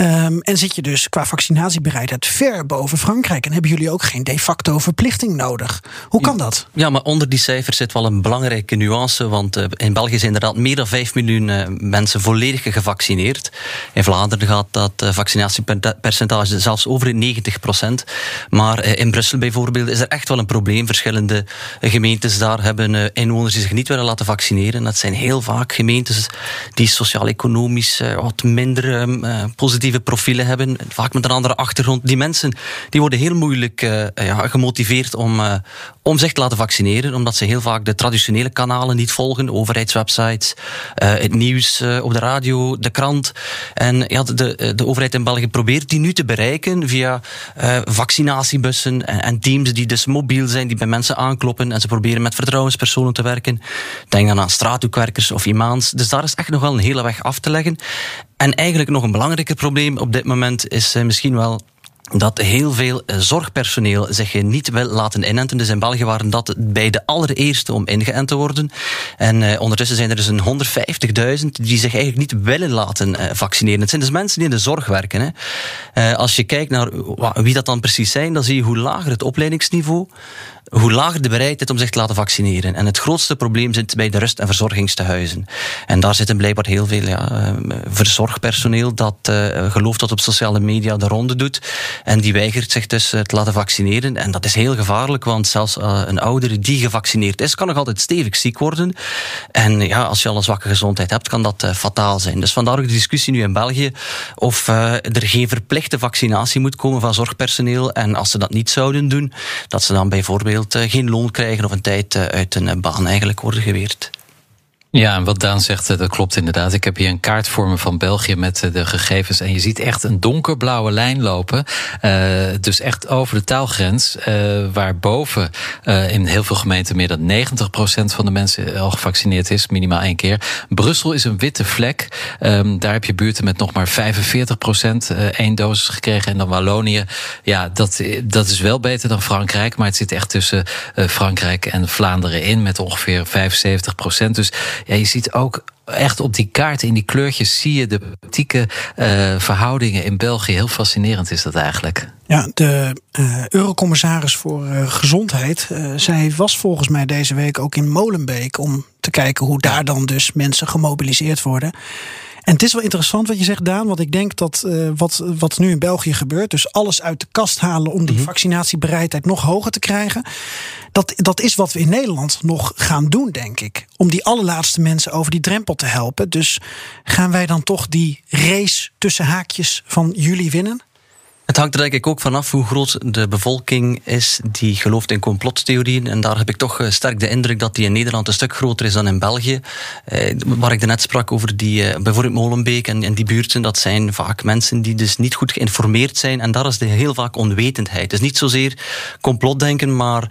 Um, en zit je dus qua vaccinatiebereidheid ver boven Frankrijk. En hebben jullie ook geen de facto verplichting nodig. Hoe kan dat? Ja, maar onder die cijfers zit wel een belangrijke nuance. Want uh, in België zijn inderdaad meer dan 5 miljoen uh, mensen volledig gevaccineerd. In Vlaanderen gaat dat uh, vaccinatiepercentage zelfs over 90 procent. Maar in Brussel bijvoorbeeld is er echt wel een probleem. Verschillende gemeentes daar hebben inwoners die zich niet willen laten vaccineren. Dat zijn heel vaak gemeentes die sociaal-economisch wat minder positieve profielen hebben, vaak met een andere achtergrond. Die mensen die worden heel moeilijk uh, ja, gemotiveerd om, uh, om zich te laten vaccineren, omdat ze heel vaak de traditionele kanalen niet volgen, overheidswebsites, uh, het nieuws op de radio, de krant. En ja, de, de overheid in België probeert die nu te bereiken via vaccinatiebussen en, en, teams die dus mobiel zijn, die bij mensen aankloppen en ze proberen met vertrouwenspersonen te werken. Denk dan aan straathoekwerkers of imams. Dus daar is echt nog wel een hele weg af te leggen. En eigenlijk nog een belangrijker probleem op dit moment is misschien wel dat heel veel eh, zorgpersoneel zich niet wil laten inenten. Dus in België waren dat bij de allereerste om ingeënt te worden. En uh, ondertussen zijn er dus een 150.000 die zich eigenlijk niet willen laten vaccineren. Het zijn dus mensen die in de zorg werken. Hè. Als je kijkt naar wie dat dan precies zijn, dan zie je hoe lager het opleidingsniveau hoe lager de bereidheid om zich te laten vaccineren. En het grootste probleem zit bij de rust- en verzorgingstehuizen. En daar zitten blijkbaar heel veel ja, eh, verzorgpersoneel dat uh, gelooft dat op sociale media de ronde doet. En die weigert zich dus uh, te laten vaccineren. En dat is heel gevaarlijk, want zelfs een oudere die gevaccineerd is, kan nog altijd stevig ziek worden. En ja, als je al een zwakke gezondheid hebt, kan dat fataal zijn. Dus vandaar ook de discussie nu in België of er geen verplichte vaccinatie moet komen van zorgpersoneel. En als ze dat niet zouden doen, dat ze dan bijvoorbeeld bijvoorbeeld geen loon krijgen of een tijd uit een baan eigenlijk worden geweerd. Ja, en wat Daan zegt, dat klopt inderdaad. Ik heb hier een kaart voor me van België met de gegevens. En je ziet echt een donkerblauwe lijn lopen. Uh, dus echt over de taalgrens. Uh, waarboven in heel veel gemeenten meer dan 90% van de mensen al gevaccineerd is. Minimaal één keer. Brussel is een witte vlek. Um, daar heb je buurten met nog maar 45% één dosis gekregen. En dan Wallonië. Ja, dat, dat is wel beter dan Frankrijk. Maar het zit echt tussen Frankrijk en Vlaanderen in. Met ongeveer 75%. Dus ja, je ziet ook echt op die kaarten, in die kleurtjes, zie je de politieke uh, verhoudingen in België. Heel fascinerend is dat eigenlijk. Ja, de uh, eurocommissaris voor uh, gezondheid, zij was volgens mij deze week ook in Molenbeek om te kijken hoe daar dan dus mensen gemobiliseerd worden. En het is wel interessant wat je zegt, Daan. Want ik denk dat uh, wat, wat nu in België gebeurt, dus alles uit de kast halen om die mm -hmm. vaccinatiebereidheid nog hoger te krijgen. Dat, dat is wat we in Nederland nog gaan doen, denk ik. Om die allerlaatste mensen over die drempel te helpen. Dus gaan wij dan toch die race tussen haakjes van jullie winnen? Het hangt er denk ik ook vanaf hoe groot de bevolking is die gelooft in complottheorieën. En daar heb ik toch sterk de indruk dat die in Nederland een stuk groter is dan in België. Eh, waar ik net sprak over die, eh, bijvoorbeeld Molenbeek en, en die buurten, dat zijn vaak mensen die dus niet goed geïnformeerd zijn. En daar is de heel vaak onwetendheid. Dus niet zozeer complotdenken, maar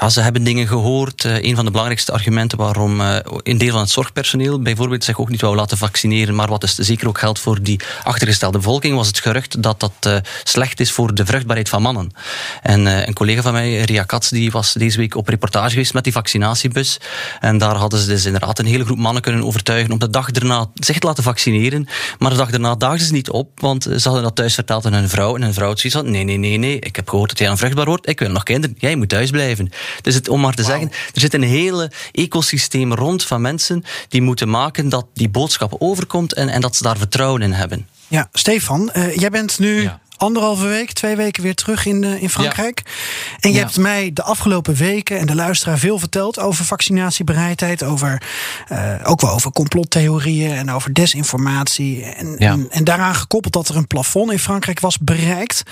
ja, ze hebben dingen gehoord. Uh, een van de belangrijkste argumenten waarom uh, een deel van het zorgpersoneel bijvoorbeeld zich ook niet wou laten vaccineren, maar wat dus zeker ook geldt voor die achtergestelde bevolking, was het gerucht dat dat uh, slecht is voor de vruchtbaarheid van mannen. En een collega van mij, Ria Katz, die was deze week op reportage geweest met die vaccinatiebus. En daar hadden ze dus inderdaad een hele groep mannen kunnen overtuigen om de dag erna zich te laten vaccineren. Maar de dag erna daagden ze niet op, want ze hadden dat thuis verteld aan hun vrouw. En hun vrouw had zoiets van, nee, nee, nee, nee, ik heb gehoord dat jij onvruchtbaar wordt, ik wil nog kinderen, jij moet thuis blijven. Dus het, om maar te wow. zeggen, er zit een hele ecosysteem rond van mensen die moeten maken dat die boodschap overkomt en, en dat ze daar vertrouwen in hebben. Ja, Stefan, uh, jij bent nu ja. Anderhalve week, twee weken weer terug in, uh, in Frankrijk. Ja. En je ja. hebt mij de afgelopen weken en de luisteraar veel verteld over vaccinatiebereidheid, over uh, ook wel over complottheorieën en over desinformatie. En, en, en daaraan gekoppeld dat er een plafond in Frankrijk was bereikt.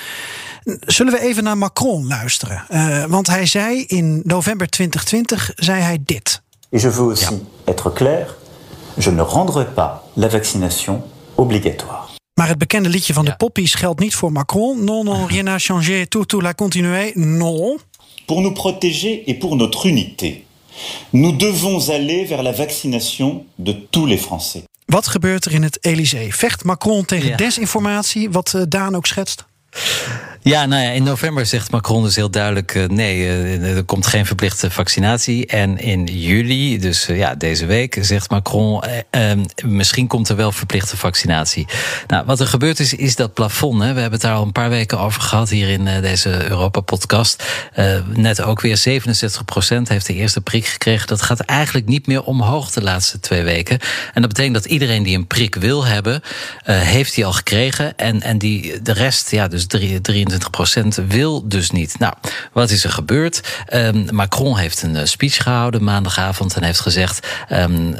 Zullen we even naar Macron luisteren? Uh, want hij zei in november 2020 zei hij dit. Et je veux aussi ja. être clair, je ne rendrai pas la vaccination obligatoire. Maar het bekende liedje van ja. de poppies geldt niet voor Macron. Non, non, rien n'a changé, tout, tout l'a continué. Non. Pour nous protéger et pour notre unité, nous devons aller vers la vaccination de tous les Français. Wat gebeurt er in het Elysée? Vecht Macron tegen ja. desinformatie, wat uh, Daan ook schetst? Ja, nou ja, in november zegt Macron dus heel duidelijk: uh, nee, uh, er komt geen verplichte vaccinatie. En in juli, dus uh, ja, deze week, zegt Macron: misschien komt er wel verplichte vaccinatie. Nou, wat er gebeurd is, is dat plafond. Hè. We hebben het daar al een paar weken over gehad hier in deze Europa-podcast. net ook weer 67 procent heeft de eerste prik gekregen. Dat gaat eigenlijk niet meer omhoog de laatste twee weken. En dat betekent dat iedereen die een prik wil hebben, heeft die al gekregen. En, en die, de rest, ja, dus dus 23% wil dus niet. Nou, wat is er gebeurd? Um, Macron heeft een speech gehouden maandagavond en heeft gezegd: um,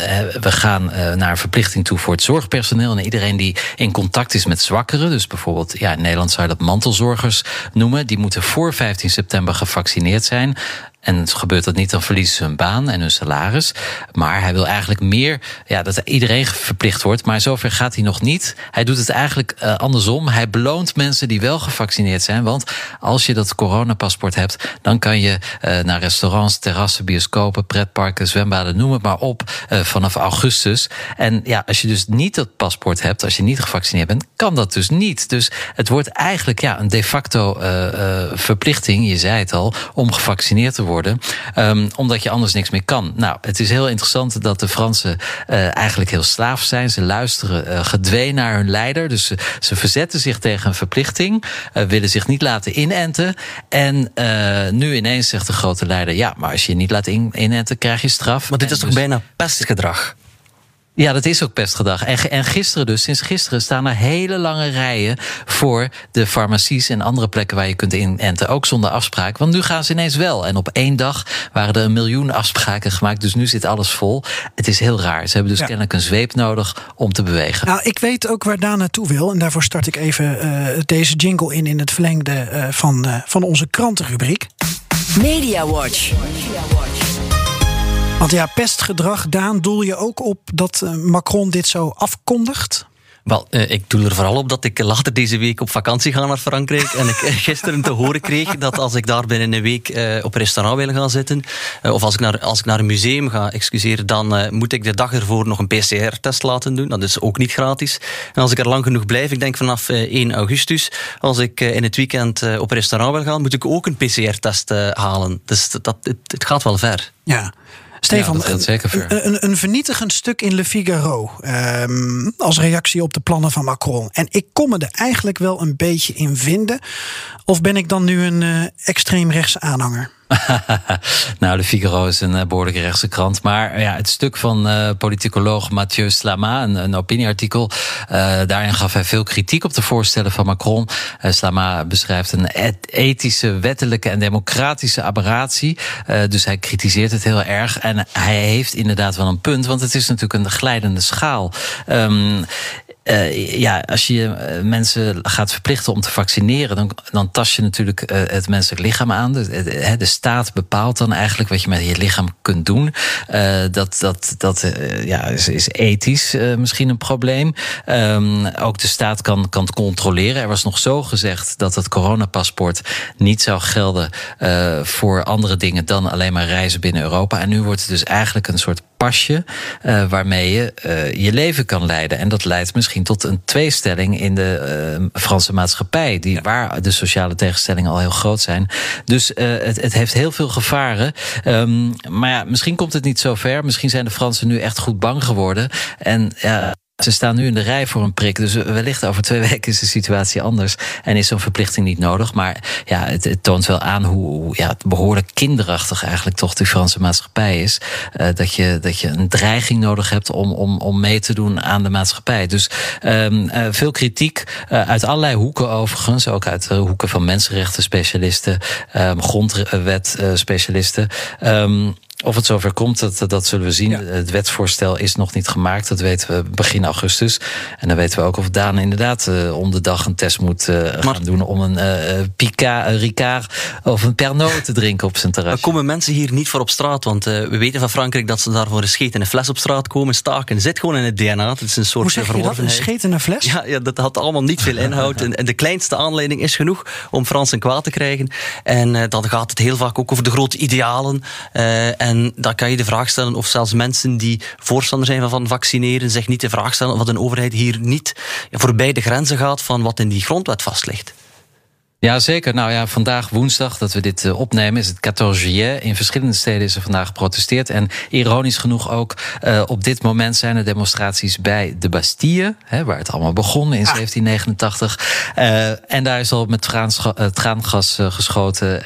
we gaan naar een verplichting toe voor het zorgpersoneel en iedereen die in contact is met zwakkeren. Dus bijvoorbeeld, ja, in Nederland zou je dat mantelzorgers noemen. Die moeten voor 15 september gevaccineerd zijn. En gebeurt dat niet, dan verliezen ze hun baan en hun salaris. Maar hij wil eigenlijk meer ja, dat iedereen verplicht wordt. Maar zover gaat hij nog niet. Hij doet het eigenlijk uh, andersom. Hij beloont mensen die wel gevaccineerd zijn. Want als je dat coronapaspoort hebt, dan kan je uh, naar restaurants, terrassen, bioscopen, pretparken, zwembaden, noem het maar op, uh, vanaf augustus. En ja, als je dus niet dat paspoort hebt, als je niet gevaccineerd bent, kan dat dus niet. Dus het wordt eigenlijk ja, een de facto verplichting, je zei het al, om gevaccineerd te worden worden. Um, omdat je anders niks meer kan. Nou, het is heel interessant dat de Fransen uh, eigenlijk heel slaaf zijn. Ze luisteren uh, gedwee naar hun leider. Dus ze, ze verzetten zich tegen een verplichting. Uh, willen zich niet laten inenten. En nu ineens zegt de grote leider: ja, maar als je je niet laat in, inenten, krijg je straf. Maar dit is toch dus... bijna pestgedrag? Ja, dat is ook pestgedrag. En, en gisteren dus, sinds gisteren staan er hele lange rijen voor de farmacies en andere plekken waar je kunt inenten. Ook zonder afspraak. Want nu gaan ze ineens wel. En op één dag waren er een miljoen afspraken gemaakt. Dus nu zit alles vol. Het is heel raar. Ze hebben dus ja. kennelijk een zweep nodig om te bewegen. Nou, ik weet ook waar Daan naartoe wil. En daarvoor start ik even uh, deze jingle in in het verlengde uh, van, uh, van onze krantenrubriek. Media Watch. Want ja, pestgedrag, Daan, doel je ook op dat Macron dit zo afkondigt? Wel, uh, ik doe er vooral op dat ik later deze week op vakantie ga naar Frankrijk. En ik gisteren te horen kreeg dat als ik daar binnen een week uh, op restaurant wil gaan zitten, uh, of als ik, naar, als ik naar een museum ga, excuseer, dan moet ik de dag ervoor nog een PCR-test laten doen. Dat is ook niet gratis. En als ik er lang genoeg blijf, ik denk vanaf 1 augustus, als ik in het weekend op restaurant wil gaan, moet ik ook een PCR-test halen. Dus dat, het, het gaat wel ver. Ja. Stefan, ja, zeker een, een, een, vernietigend stuk in Le Figaro. Um, als reactie op de plannen van Macron. En ik kon me er eigenlijk wel een beetje in vinden. Of ben ik dan nu een uh, extreemrechtse aanhanger? nou, de Figaro is een uh, behoorlijk rechtse krant. Maar ja, het stuk van uh, politicoloog Mathieu Slama, een, opinieartikel. Uh, daarin gaf hij veel kritiek op de voorstellen van Macron. Slama beschrijft een ethische, wettelijke en democratische aberratie. dus hij kritiseert het heel erg. En hij heeft inderdaad wel een punt, want het is natuurlijk een glijdende schaal. Um, uh, ja, als je uh, mensen gaat verplichten om te vaccineren, dan, dan tast je natuurlijk uh, het menselijk lichaam aan. De, de, staat bepaalt dan eigenlijk wat je met je lichaam kunt doen. dat dat, dat ja, is, is ethisch misschien een probleem. Um, ook de staat kan, kan controleren. Er was nog zo gezegd dat het coronapaspoort niet zou gelden voor andere dingen dan alleen maar reizen binnen Europa. En nu wordt het dus eigenlijk een soort pasje uh, waarmee je uh, je leven kan leiden. En dat leidt misschien tot een tweestelling in de uh, Franse maatschappij, die, waar de sociale tegenstellingen al heel groot zijn. Dus het, het, heeft heel veel gevaren. Um, maar ja, misschien komt het niet zo ver. Misschien zijn de Fransen nu echt goed bang geworden. En ja. Ze staan nu in de rij voor een prik. Dus wellicht over twee weken is de situatie anders. En is zo'n verplichting niet nodig. Maar ja, het, het toont wel aan hoe ja, behoorlijk kinderachtig eigenlijk toch de Franse maatschappij is. Uh, dat, je, dat je een dreiging nodig hebt om, om, om mee te doen aan de maatschappij. Dus um, uh, veel kritiek uh, uit allerlei hoeken overigens. Ook uit de hoeken van mensenrechten specialisten, um, grondwet specialisten. Um, of het zover komt, dat, dat zullen we zien. Ja. Het wetsvoorstel is nog niet gemaakt. Dat weten we begin augustus. En dan weten we ook of Daan inderdaad uh, om de dag een test moet uh, maar, gaan doen om een uh, Picard, een Ricard of een Pernod te drinken op zijn terras. Er komen mensen hier niet voor op straat, want we weten van Frankrijk dat ze daar voor een scheet in een fles op straat komen. Staken zit gewoon in het DNA. Het is een soort Hoe zeg je dat? Een scheet in een fles? Ja, ja, dat had allemaal niet veel inhoud. en, en, de kleinste aanleiding is genoeg om Frans en kwaad te krijgen. En dan gaat het heel vaak ook over de grote idealen. En dan kan je de vraag stellen of zelfs mensen die voorstander zijn van vaccineren zich niet de vraag stellen of een overheid hier niet voorbij de grenzen gaat van wat in die grondwet vast ligt. Ja, zeker. Nou ja, vandaag woensdag dat we dit uh, opnemen is het 14 juillet. In verschillende steden is er vandaag geprotesteerd. En ironisch genoeg ook, uh, op dit moment zijn er demonstraties bij de Bastille, hè, waar het allemaal begon in ah. 1789. Uh, en daar is al met traangas geschoten.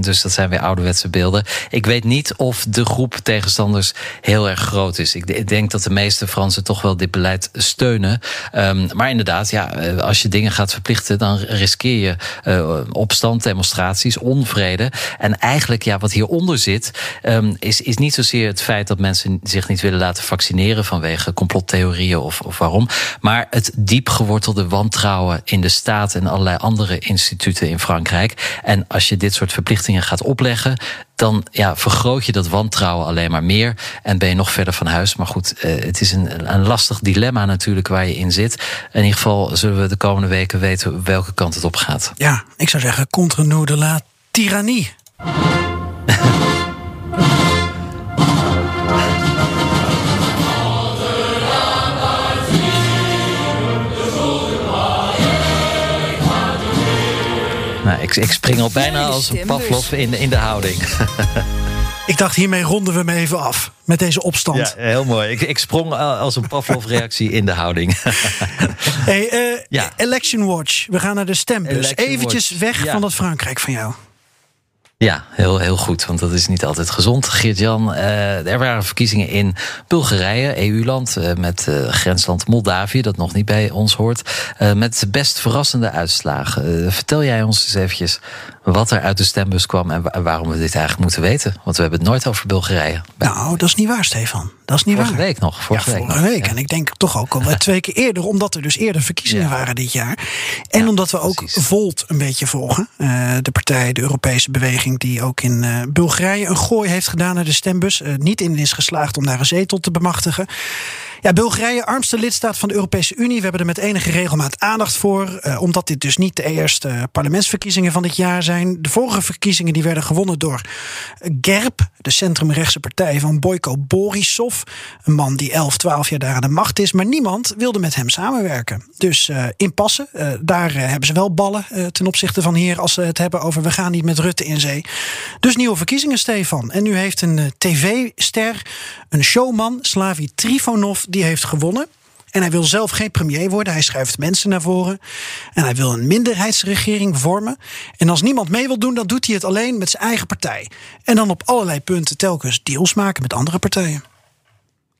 dus dat zijn weer ouderwetse beelden. Ik weet niet of de groep tegenstanders heel erg groot is. Ik, ik denk dat de meeste Fransen toch wel dit beleid steunen. Um, maar inderdaad, ja, als je dingen gaat verplichten, dan riskeer je uh, opstand, demonstraties, onvrede. En eigenlijk, ja, wat hieronder zit, um, is, is niet zozeer het feit dat mensen zich niet willen laten vaccineren vanwege complottheorieën of, of waarom. Maar het diep gewortelde wantrouwen in de staat en allerlei andere instituten in Frankrijk. En als je dit soort verplichtingen gaat opleggen, dan ja, vergroot je dat wantrouwen alleen maar meer en ben je nog verder van huis. Maar goed, uh, het is een, een lastig dilemma natuurlijk waar je in zit. In ieder geval zullen we de komende weken weten welke kant het op gaat. Ja, ik zou zeggen, contre nous de la tyrannie. Nou, ik, ik spring al bijna als een Pavlov in, in de houding. Ik dacht, hiermee ronden we hem even af. Met deze opstand. Ja, heel mooi. Ik, ik sprong als een Pavlov-reactie in de houding. hey, uh, ja. Election Watch. We gaan naar de stembus. Eventjes weg van dat Frankrijk van jou. Ja, heel, heel goed, want dat is niet altijd gezond. Geert-Jan, uh, er waren verkiezingen in Bulgarije, EU-land, uh, met uh, grensland Moldavië, dat nog niet bij ons hoort, met best verrassende uitslagen. vertel jij ons eens eventjes wat er uit de stembus kwam en waarom we dit eigenlijk moeten weten. Want we hebben het nooit over Bulgarije. Nou, dat is niet waar, Stefan. Dat is niet vorige waar. week nog. Vorige ja, week, vorige week. En ik denk toch ook al twee keer eerder, omdat er dus eerder verkiezingen waren dit jaar. En omdat we ook Volt een beetje volgen. Uh, de partij, de Europese beweging, die ook in uh, Bulgarije een gooi heeft gedaan naar de stembus. Uh, niet in is geslaagd om daar een zetel te bemachtigen. Ja, Bulgarije, armste lidstaat van de Europese Unie. We hebben er met enige regelmaat aandacht voor. Uh, omdat dit dus niet de eerste parlementsverkiezingen van dit jaar zijn. De vorige verkiezingen die werden gewonnen door GERB, de centrumrechtse partij van Boyko Borisov. Een man die 11, 12 jaar daar aan de macht is. Maar niemand wilde met hem samenwerken. Dus uh, inpassen, uh, daar hebben ze wel ballen ten opzichte van hier. Als ze het hebben over we gaan niet met Rutte in zee. Dus nieuwe verkiezingen, Stefan. En nu heeft een tv-ster, een showman, Slavi Trifonov die heeft gewonnen. En hij wil zelf geen premier worden. Hij schuift mensen naar voren. En hij wil een minderheidsregering vormen. En als niemand mee wil doen, dan doet hij het alleen met zijn eigen partij. En dan op allerlei punten telkens deals maken met andere partijen.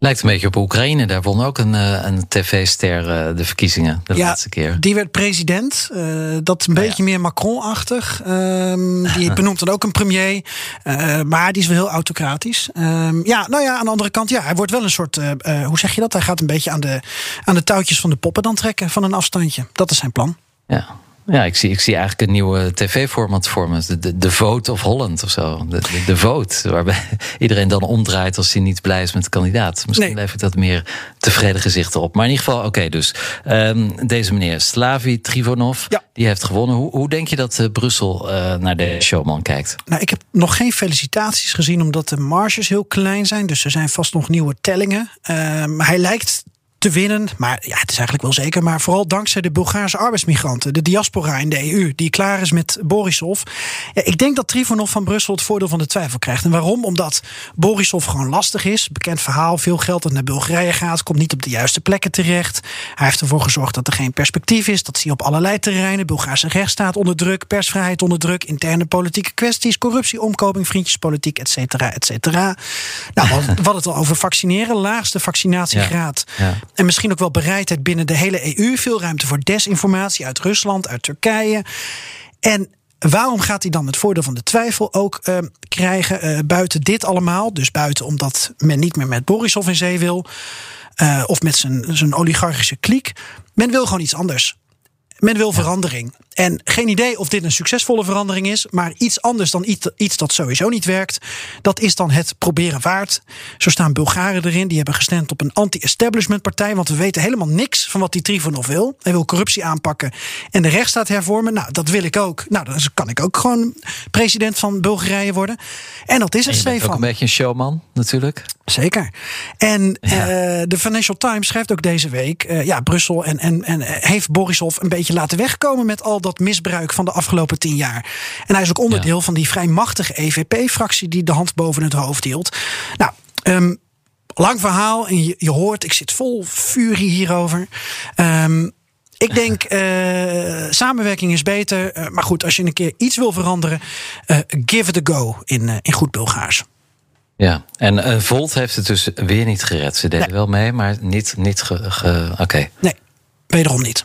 Lijkt een beetje op Oekraïne. Daar won ook een, eh, een tv-ster eh, de verkiezingen de ja, laatste keer. Die werd president. Uh, dat een beetje meer Macron-achtig. Um, die benoemt dan ook een premier. Uh, maar die is wel heel autocratisch. Um, ja, nou ja, aan de andere kant, ja, hij wordt wel een soort. hoe zeg je dat? Hij gaat een beetje aan de, aan de touwtjes van de poppen dan trekken van een afstandje. Dat is zijn plan. Ja, ja, ik zie, ik zie eigenlijk een nieuwe tv-format vormen. De, de, de Vote of Holland of zo. De, de, de, Vote, waarbij iedereen dan omdraait als hij niet blij is met de kandidaat. Misschien nee. levert dat meer tevreden gezichten op. Maar in ieder geval, oké, okay, dus um, deze meneer Slavi Trivonov, ja. die heeft gewonnen. Hoe, hoe denk je dat uh, Brussel uh, naar de showman kijkt? Nou, ik heb nog geen felicitaties gezien, omdat de marges heel klein zijn. Dus er zijn vast nog nieuwe tellingen. Uh, maar hij lijkt te winnen. Maar ja, het is eigenlijk wel zeker. Maar vooral dankzij de Bulgaarse arbeidsmigranten. De diaspora in de EU. Die klaar is met Borisov. Ja, ik denk dat Trifonov van Brussel het voordeel van de twijfel krijgt. En waarom? Omdat Borisov gewoon lastig is. Bekend verhaal. Veel geld dat naar Bulgarije gaat. Komt niet op de juiste plekken terecht. Hij heeft ervoor gezorgd dat er geen perspectief is. Dat zie je op allerlei terreinen. Bulgaarse rechtsstaat onder druk. Persvrijheid onder druk. Interne politieke kwesties. Corruptie, omkoping, vriendjespolitiek, et cetera, et cetera. Nou, hadden het al over vaccineren. Laagste vaccinatiegraad. Ja. Ja. En misschien ook wel bereidheid binnen de hele EU. Veel ruimte voor desinformatie uit Rusland, uit Turkije. En waarom gaat hij dan het voordeel van de twijfel ook uh, krijgen? Uh, buiten dit allemaal. Dus buiten omdat men niet meer met Borisov in zee wil. Uh, of met zijn, zijn oligarchische kliek. Men wil gewoon iets anders. Men wil verandering. En geen idee of dit een succesvolle verandering is, maar iets anders dan iets, iets dat sowieso niet werkt. Dat is dan het proberen waard. Zo staan Bulgaren erin, die hebben gestemd op een anti-establishment partij, want we weten helemaal niks van wat die Trifonov wil. Hij wil corruptie aanpakken en de rechtsstaat hervormen. Nou, dat wil ik ook. Nou, dan kan ik ook gewoon president van Bulgarije worden. En dat is het, Stefan. Ook een beetje een showman, natuurlijk. Zeker. En ja. uh, de Financial Times schrijft ook deze week: uh, ja, Brussel en, en, en heeft Borisov een beetje beetje laten wegkomen met al dat misbruik van de afgelopen tien jaar. En hij is ook onderdeel van die vrij machtige EVP-fractie die de hand boven het hoofd hield. Nou, um, lang verhaal en je, je, hoort, ik zit vol furie hierover. Um, ik denk, uh, samenwerking is beter. Uh, maar goed, als je een keer iets wil veranderen, uh, give it a go in, in goed Bulgaars. Ja, en Volt heeft het dus weer niet gered. Ze deden nee. wel mee, maar niet, niet oké. Okay. Nee, wederom niet.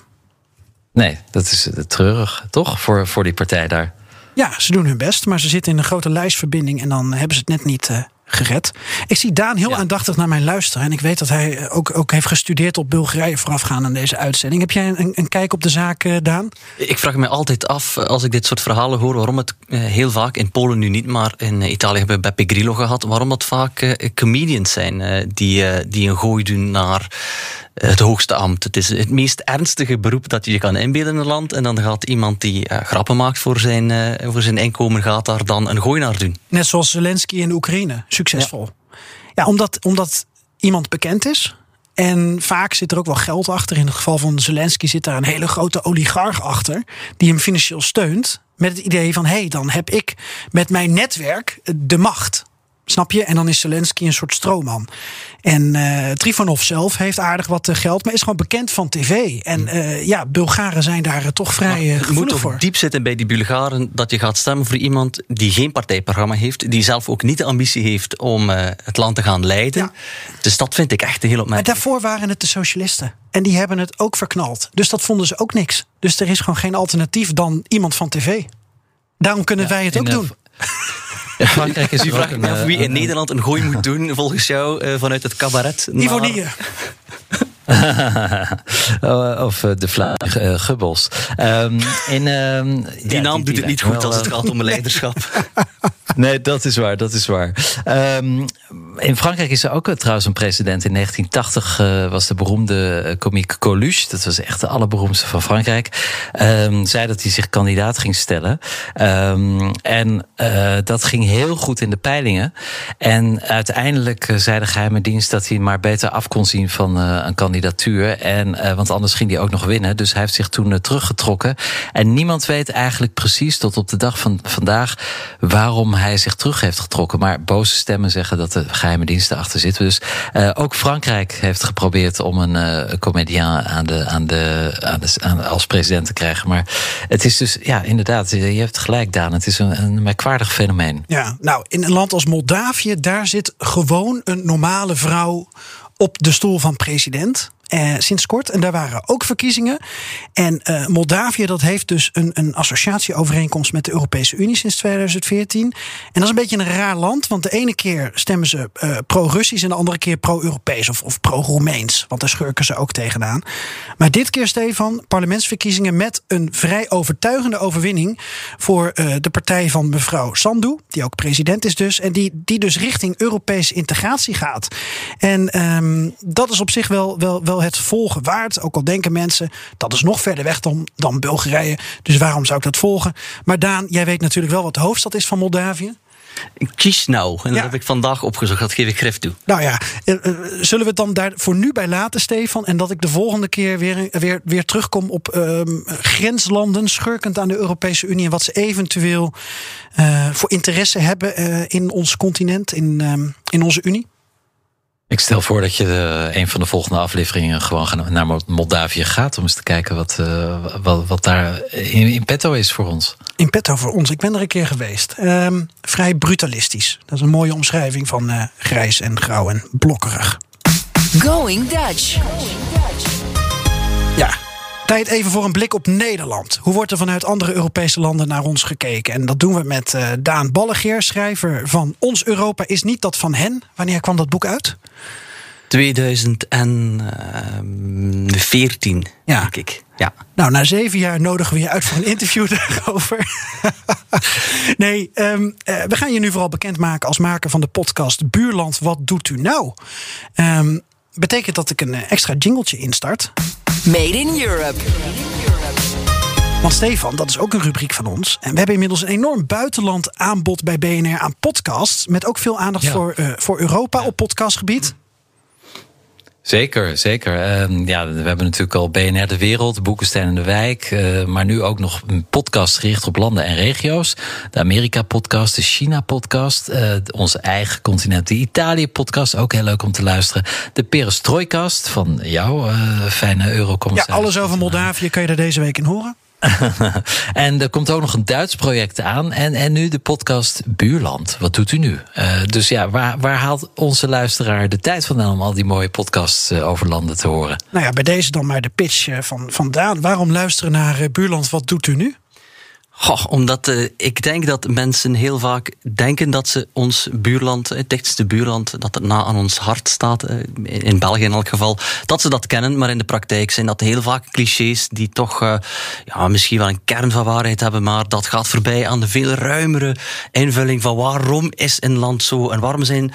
Nee, dat is treurig, toch? Voor, voor die partij daar. Ja, ze doen hun best, maar ze zitten in een grote lijstverbinding en dan hebben ze het net niet gered. Ik zie Daan heel ja. aandachtig naar mijn luisteren. En ik weet dat hij ook, ook heeft gestudeerd op Bulgarije voorafgaand aan deze uitzending. Heb jij een, een kijk op de zaak, uh, Daan? Ik vraag me altijd af, als ik dit soort verhalen hoor, waarom het uh, heel vaak, in Polen nu niet, maar in Italië hebben we Beppe Grillo gehad, waarom dat vaak comedians zijn die, die een gooi doen naar het hoogste ambt. Het is het meest ernstige beroep dat je je kan inbeelden in een land. En dan gaat iemand die uh, grappen maakt voor zijn, uh, voor zijn inkomen, gaat daar dan een gooi naar doen. Net zoals Zelensky in de Oekraïne. Succesvol. Ja, ja omdat, omdat iemand bekend is. En vaak zit er ook wel geld achter. In het geval van Zelensky zit daar een hele grote oligarch achter. Die hem financieel steunt. Met het idee van, hé, hey, dan heb ik met mijn netwerk de macht. Snap je? En dan is Zelensky een soort stroomman. En uh, Trifonov zelf heeft aardig wat uh, geld, maar is gewoon bekend van tv. En uh, ja, Bulgaren zijn daar toch vrij uh, Het moet voor. diep zitten bij die Bulgaren dat je gaat stemmen voor iemand die geen partijprogramma heeft, die zelf ook niet de ambitie heeft om het land te gaan leiden. Ja. Dus dat vind ik echt heel opmerkelijk. Maar daarvoor waren het de socialisten. En die hebben het ook verknald. Dus dat vonden ze ook niks. Dus er is gewoon geen alternatief dan iemand van tv. Daarom kunnen ja, wij het ook doen. Frankrijk is U vraagt me af wie in Nederland een gooi moet doen, volgens jou, uh, vanuit het cabaret. Ivonie. of de Vla uh, Gubbels. Um, in, um, die ja, naam die, doet het niet goed wel, als het gaat om leiderschap. nee, dat is waar, dat is waar. Um, in Frankrijk is er ook trouwens een president. In 1980 uh, was de beroemde komiek Coluche, dat was echt de allerberoemdste van Frankrijk, zei dat hij zich kandidaat ging stellen. En uh, dat ging heel goed in de peilingen. En uiteindelijk zei de geheime dienst dat hij maar beter af kon zien van uh, een kandidatuur. En, uh, want anders ging hij ook nog winnen. Dus hij heeft zich toen uh, teruggetrokken. En niemand weet eigenlijk precies tot op de dag van vandaag waarom hij zich terug heeft getrokken. Maar boze stemmen zeggen dat de geheime diensten achter zitten. Dus uh, ook Frankrijk heeft geprobeerd om een uh, comedian aan de, aan de, aan de, als president te krijgen. Maar het is dus, ja, inderdaad, je hebt gelijk, Daan. Het is een, een merkwaardig fenomeen. Ja, nou, in een land als Moldavië, daar zit gewoon een normale vrouw op de stoel van president. Uh, sinds kort. En daar waren ook verkiezingen. En uh, Moldavië dat heeft dus een, een associatieovereenkomst met de Europese Unie sinds 2014. En dat is een beetje een raar land. Want de ene keer stemmen ze uh, pro-Russisch en de andere keer pro-Europees of, of pro-Roemeens. Want daar schurken ze ook tegenaan. Maar dit keer, Stefan, parlementsverkiezingen met een vrij overtuigende overwinning voor de partij van mevrouw Sandu, die ook president is dus. En die, die dus richting Europese integratie gaat. En um, dat is op zich wel, wel, wel het volgen waard. Ook al denken mensen dat is nog verder weg dan, dan Bulgarije. Dus waarom zou ik dat volgen? Maar Daan, jij weet natuurlijk wel wat de hoofdstad is van Moldavië. Chisinau. En dat ja. heb ik vandaag opgezocht. Dat geef ik grif toe. Nou ja, zullen we het dan daar voor nu bij laten, Stefan? En dat ik de volgende keer weer, weer, weer terugkom op um, grenslanden, schurkend aan de Europese Unie. En wat ze eventueel uh, voor interesse hebben uh, in ons continent, in, um, in onze Unie? Ik stel voor dat je de, een van de volgende afleveringen gewoon naar Moldavië gaat. Om eens te kijken wat, uh, wat, wat daar in, in, petto is voor ons. In petto voor ons. Ik ben er een keer geweest. Um, vrij brutalistisch. Dat is een mooie omschrijving van uh, grijs en grauw en blokkerig. Going Dutch. Ja, Tijd even voor een blik op Nederland. Hoe wordt er vanuit andere Europese landen naar ons gekeken? En dat doen we met uh, Daan Ballegeer, schrijver van Ons Europa is niet dat van hen. Wanneer kwam dat boek uit? 2014, ja. denk ik. Ja. Nou, na zeven jaar nodigen we je uit voor een interview daarover. nee, um, uh, we gaan je nu vooral bekendmaken als maker van de podcast Buurland, wat doet u nou? Um, betekent dat ik een extra jingletje instart. Made in Europe. Want Stefan, dat is ook een rubriek van ons. En we hebben inmiddels een enorm buitenland aanbod bij BNR aan podcasts. Met ook veel aandacht ja. voor, uh, voor Europa ja. op podcastgebied. Zeker, zeker. Ehm, ja, we hebben natuurlijk al BNR De Wereld, Boekenstein in de Wijk. Uh, maar nu ook nog een podcast gericht op landen en regio's. De Amerika-podcast, de China-podcast. Uh, onze eigen continent, de Italië-podcast. Ook heel leuk om te luisteren. De Perestroikast van jou, uh, fijne eurocommissaris. Ja, alles over Moldavië kan je er deze week in horen. en er komt ook nog een Duits project aan. En, en nu de podcast Buurland. Wat doet u nu? Uh, dus ja, waar, waar haalt onze luisteraar de tijd vandaan om al die mooie podcasts uh, over landen te horen? Nou ja, bij deze dan maar de pitch uh, van, van Daan. Waarom luisteren naar Buurland? Wat doet u nu? Goh, omdat uh, ik denk dat mensen heel vaak denken dat ze ons buurland, het dichtste buurland, dat het na aan ons hart staat, uh, in België in elk geval, dat ze dat kennen. Maar in de praktijk zijn dat heel vaak clichés die toch ja, misschien wel een kern van waarheid hebben, maar dat gaat voorbij aan de veel ruimere invulling van waarom is een land zo en waarom zijn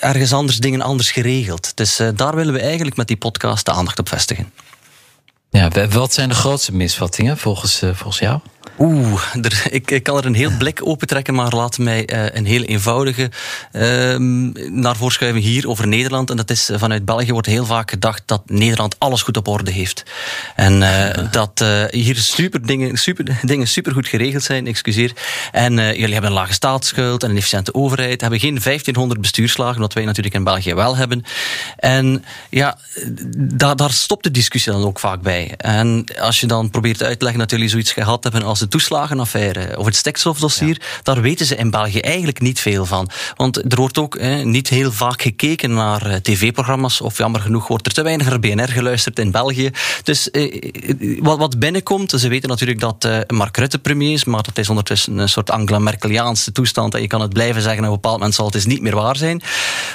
ergens anders dingen anders geregeld. Dus daar willen we eigenlijk met die podcast de aandacht op vestigen. Ja, wat zijn de grootste misvattingen volgens, volgens jou? Oeh, er, ik, ik, kan er een heel blik opentrekken, maar laat mij uh, een heel eenvoudige uh, naar voren hier over Nederland. En dat is uh, vanuit België wordt heel vaak gedacht dat Nederland alles goed op orde heeft. En dat hier super dingen, super dingen super goed geregeld zijn, excuseer. En jullie hebben een lage staatsschuld en een efficiënte overheid, hebben geen 1500 bestuurslagen, wat wij natuurlijk in België wel hebben. En ja, daar, daar stopt de discussie dan ook vaak bij. En als je dan probeert uit te leggen dat jullie zoiets gehad hebben als de toeslagenaffaire of het stikstofdossier, ja. daar weten ze in België eigenlijk niet veel van. Want er wordt ook eh, niet heel vaak gekeken naar uh, tv-programma's, of jammer genoeg wordt er te weinig naar BNR geluisterd in België. Dus eh, wat, wat, binnenkomt, ze weten natuurlijk dat Mark Rutte premier is, maar dat is ondertussen een soort Angela Merkeliaanse toestand en je kan het blijven zeggen, en op een bepaald moment zal het dus niet meer waar zijn.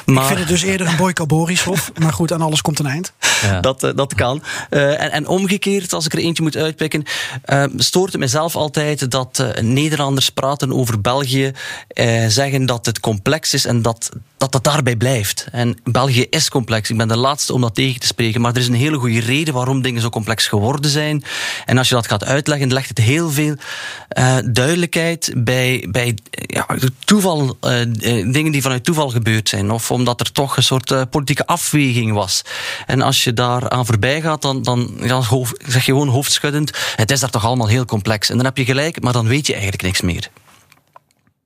Maar... Ik vind het dus eerder een Borisov, maar goed, aan alles komt een eind. Ja. Dat, dat kan. en, en omgekeerd, als ik er eentje moet uitpikken, stoort het mezelf altijd dat uh, Nederlanders praten over België, uh, zeggen dat het complex is en dat, dat dat daarbij blijft. En België is complex. Ik ben de laatste om dat tegen te spreken, maar er is een hele goede reden waarom dingen zo complex geworden zijn. En als je dat gaat uitleggen, legt het heel veel uh, duidelijkheid bij, bij ja, toeval, dingen die vanuit toeval gebeurd zijn, of omdat er toch een soort politieke afweging was. En als je daar aan voorbij gaat, dan, dan zeg je gewoon hoofdschuddend: het is daar toch allemaal heel complex. Heb je gelijk, maar dan weet je eigenlijk niks meer.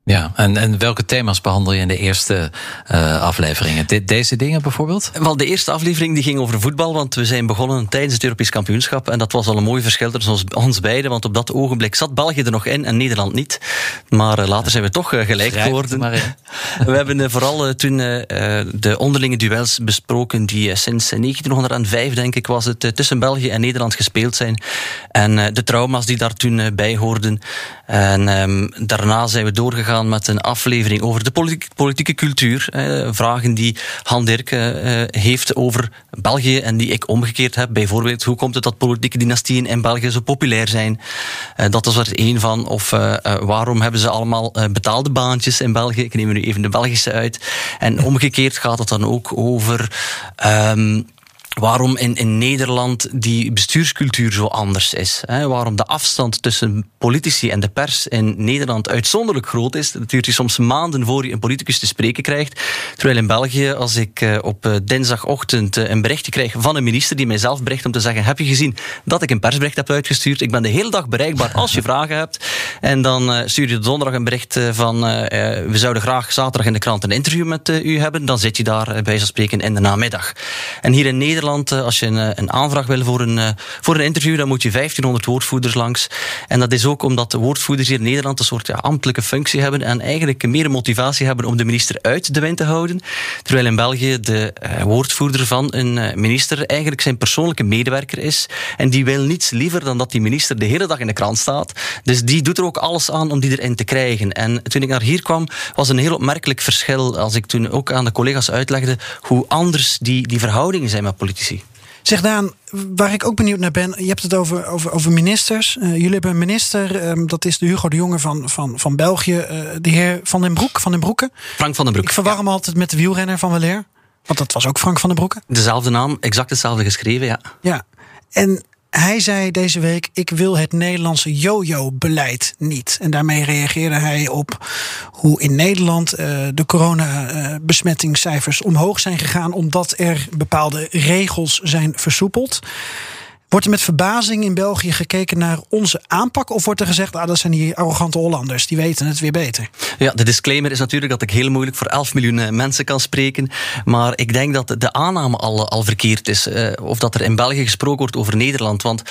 Ja, en, en welke thema's behandel je in de eerste uh, afleveringen? De, deze dingen bijvoorbeeld? Wel, de eerste aflevering die ging over voetbal, want we zijn begonnen tijdens het Europees kampioenschap. En dat was al een mooi verschil tussen ons, ons beiden, want op dat ogenblik zat België er nog in en Nederland niet. Maar uh, later zijn we toch uh, gelijk geworden. we hebben vooral toen de onderlinge duels besproken die sinds 1905, denk ik, was het, tussen België en Nederland gespeeld zijn. En de trauma's die daar toen bij hoorden. En um, daarna zijn we doorgegaan met een aflevering over de politiek, politieke cultuur. Eh, vragen die Han Dirk eh, heeft over België en die ik omgekeerd heb. Bijvoorbeeld, hoe komt het dat politieke dynastieën in België zo populair zijn? Uh, dat is er één van. Of uh, waarom hebben ze allemaal betaalde baantjes in België? Ik neem er nu even de Belgische uit. En omgekeerd gaat het dan ook over. Um, waarom in, in Nederland die bestuurscultuur zo anders is. Hè? Waarom de afstand tussen politici en de pers in Nederland uitzonderlijk groot is. Het duurt je soms maanden voor je een politicus te spreken krijgt. Terwijl in België, als ik uh, op uh, dinsdagochtend uh, een berichtje krijg van een minister die mijzelf bericht om te zeggen: Heb je gezien dat ik een persbericht heb uitgestuurd? Ik ben de hele dag bereikbaar als je vragen hebt. En dan stuur je donderdag een bericht van: We zouden graag zaterdag in de krant een interview met u hebben. Dan zit je daar bij zo spreken in de namiddag. En hier in Nederland Nederland, als je een, een aanvraag wil voor een, voor een interview, dan moet je 1500 woordvoerders langs. En dat is ook omdat de woordvoerders hier in Nederland een soort ja, ambtelijke functie hebben en eigenlijk meer motivatie hebben om de minister uit de wind te houden. Terwijl in België de woordvoerder van een minister eigenlijk zijn persoonlijke medewerker is. En die wil niets liever dan dat die minister de hele dag in de krant staat. Dus die doet er ook alles aan om die erin te krijgen. En toen ik naar hier kwam, was een heel opmerkelijk verschil. Als ik toen ook aan de collega's uitlegde hoe anders die, die verhoudingen zijn met politici. Zeg Daan, waar ik ook benieuwd naar ben, je hebt het over, over, over ministers. Uh, jullie hebben een minister, um, dat is de Hugo de Jonge van, van, van België, uh, de heer Van den Broek, Van den Broeke. Frank van den Broek. Ik verwar hem altijd met de wielrenner van Weleer. Want dat was ook Frank van den Broeke. Dezelfde naam, exact hetzelfde geschreven, ja. Ja, en hij zei deze week: Ik wil het Nederlandse yo-yo-beleid niet. En daarmee reageerde hij op hoe in Nederland uh, de coronabesmettingscijfers omhoog zijn gegaan, omdat er bepaalde regels zijn versoepeld. Wordt er met verbazing in België gekeken naar onze aanpak? Of wordt er gezegd, ah, dat zijn die arrogante Hollanders, die weten het weer beter? Ja, de disclaimer is natuurlijk dat ik heel moeilijk voor 11 miljoen eh, mensen kan spreken. Maar ik denk dat de aanname al, al verkeerd is. Uh, of dat er in België gesproken wordt over Nederland. Want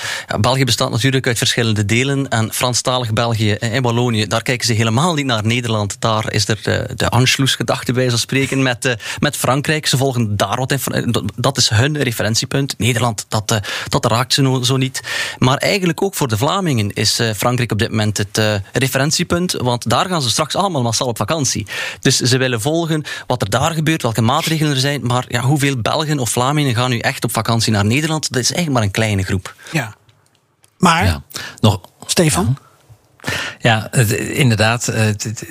België bestaat natuurlijk uit verschillende delen. En Franstalig België en Wallonië, daar kijken ze helemaal niet naar Nederland. Daar is er de, de Anschluss-gedachte bij, zo spreken, met, met Frankrijk. Ze volgen daar wat in. Dat is hun referentiepunt. Nederland, dat, dat raakt ze zo niet. Maar eigenlijk ook voor de Vlamingen is uh, Frankrijk op dit moment het uh, referentiepunt. Want daar gaan ze straks allemaal massaal op vakantie. Dus ze willen volgen wat er daar gebeurt, welke maatregelen er zijn. Maar ja, hoeveel Belgen of Vlamingen gaan nu echt op vakantie naar Nederland? Dat is eigenlijk maar een kleine groep. Ja. Maar, ja. nog, Stefan? Ja. Ja, het, inderdaad. Het,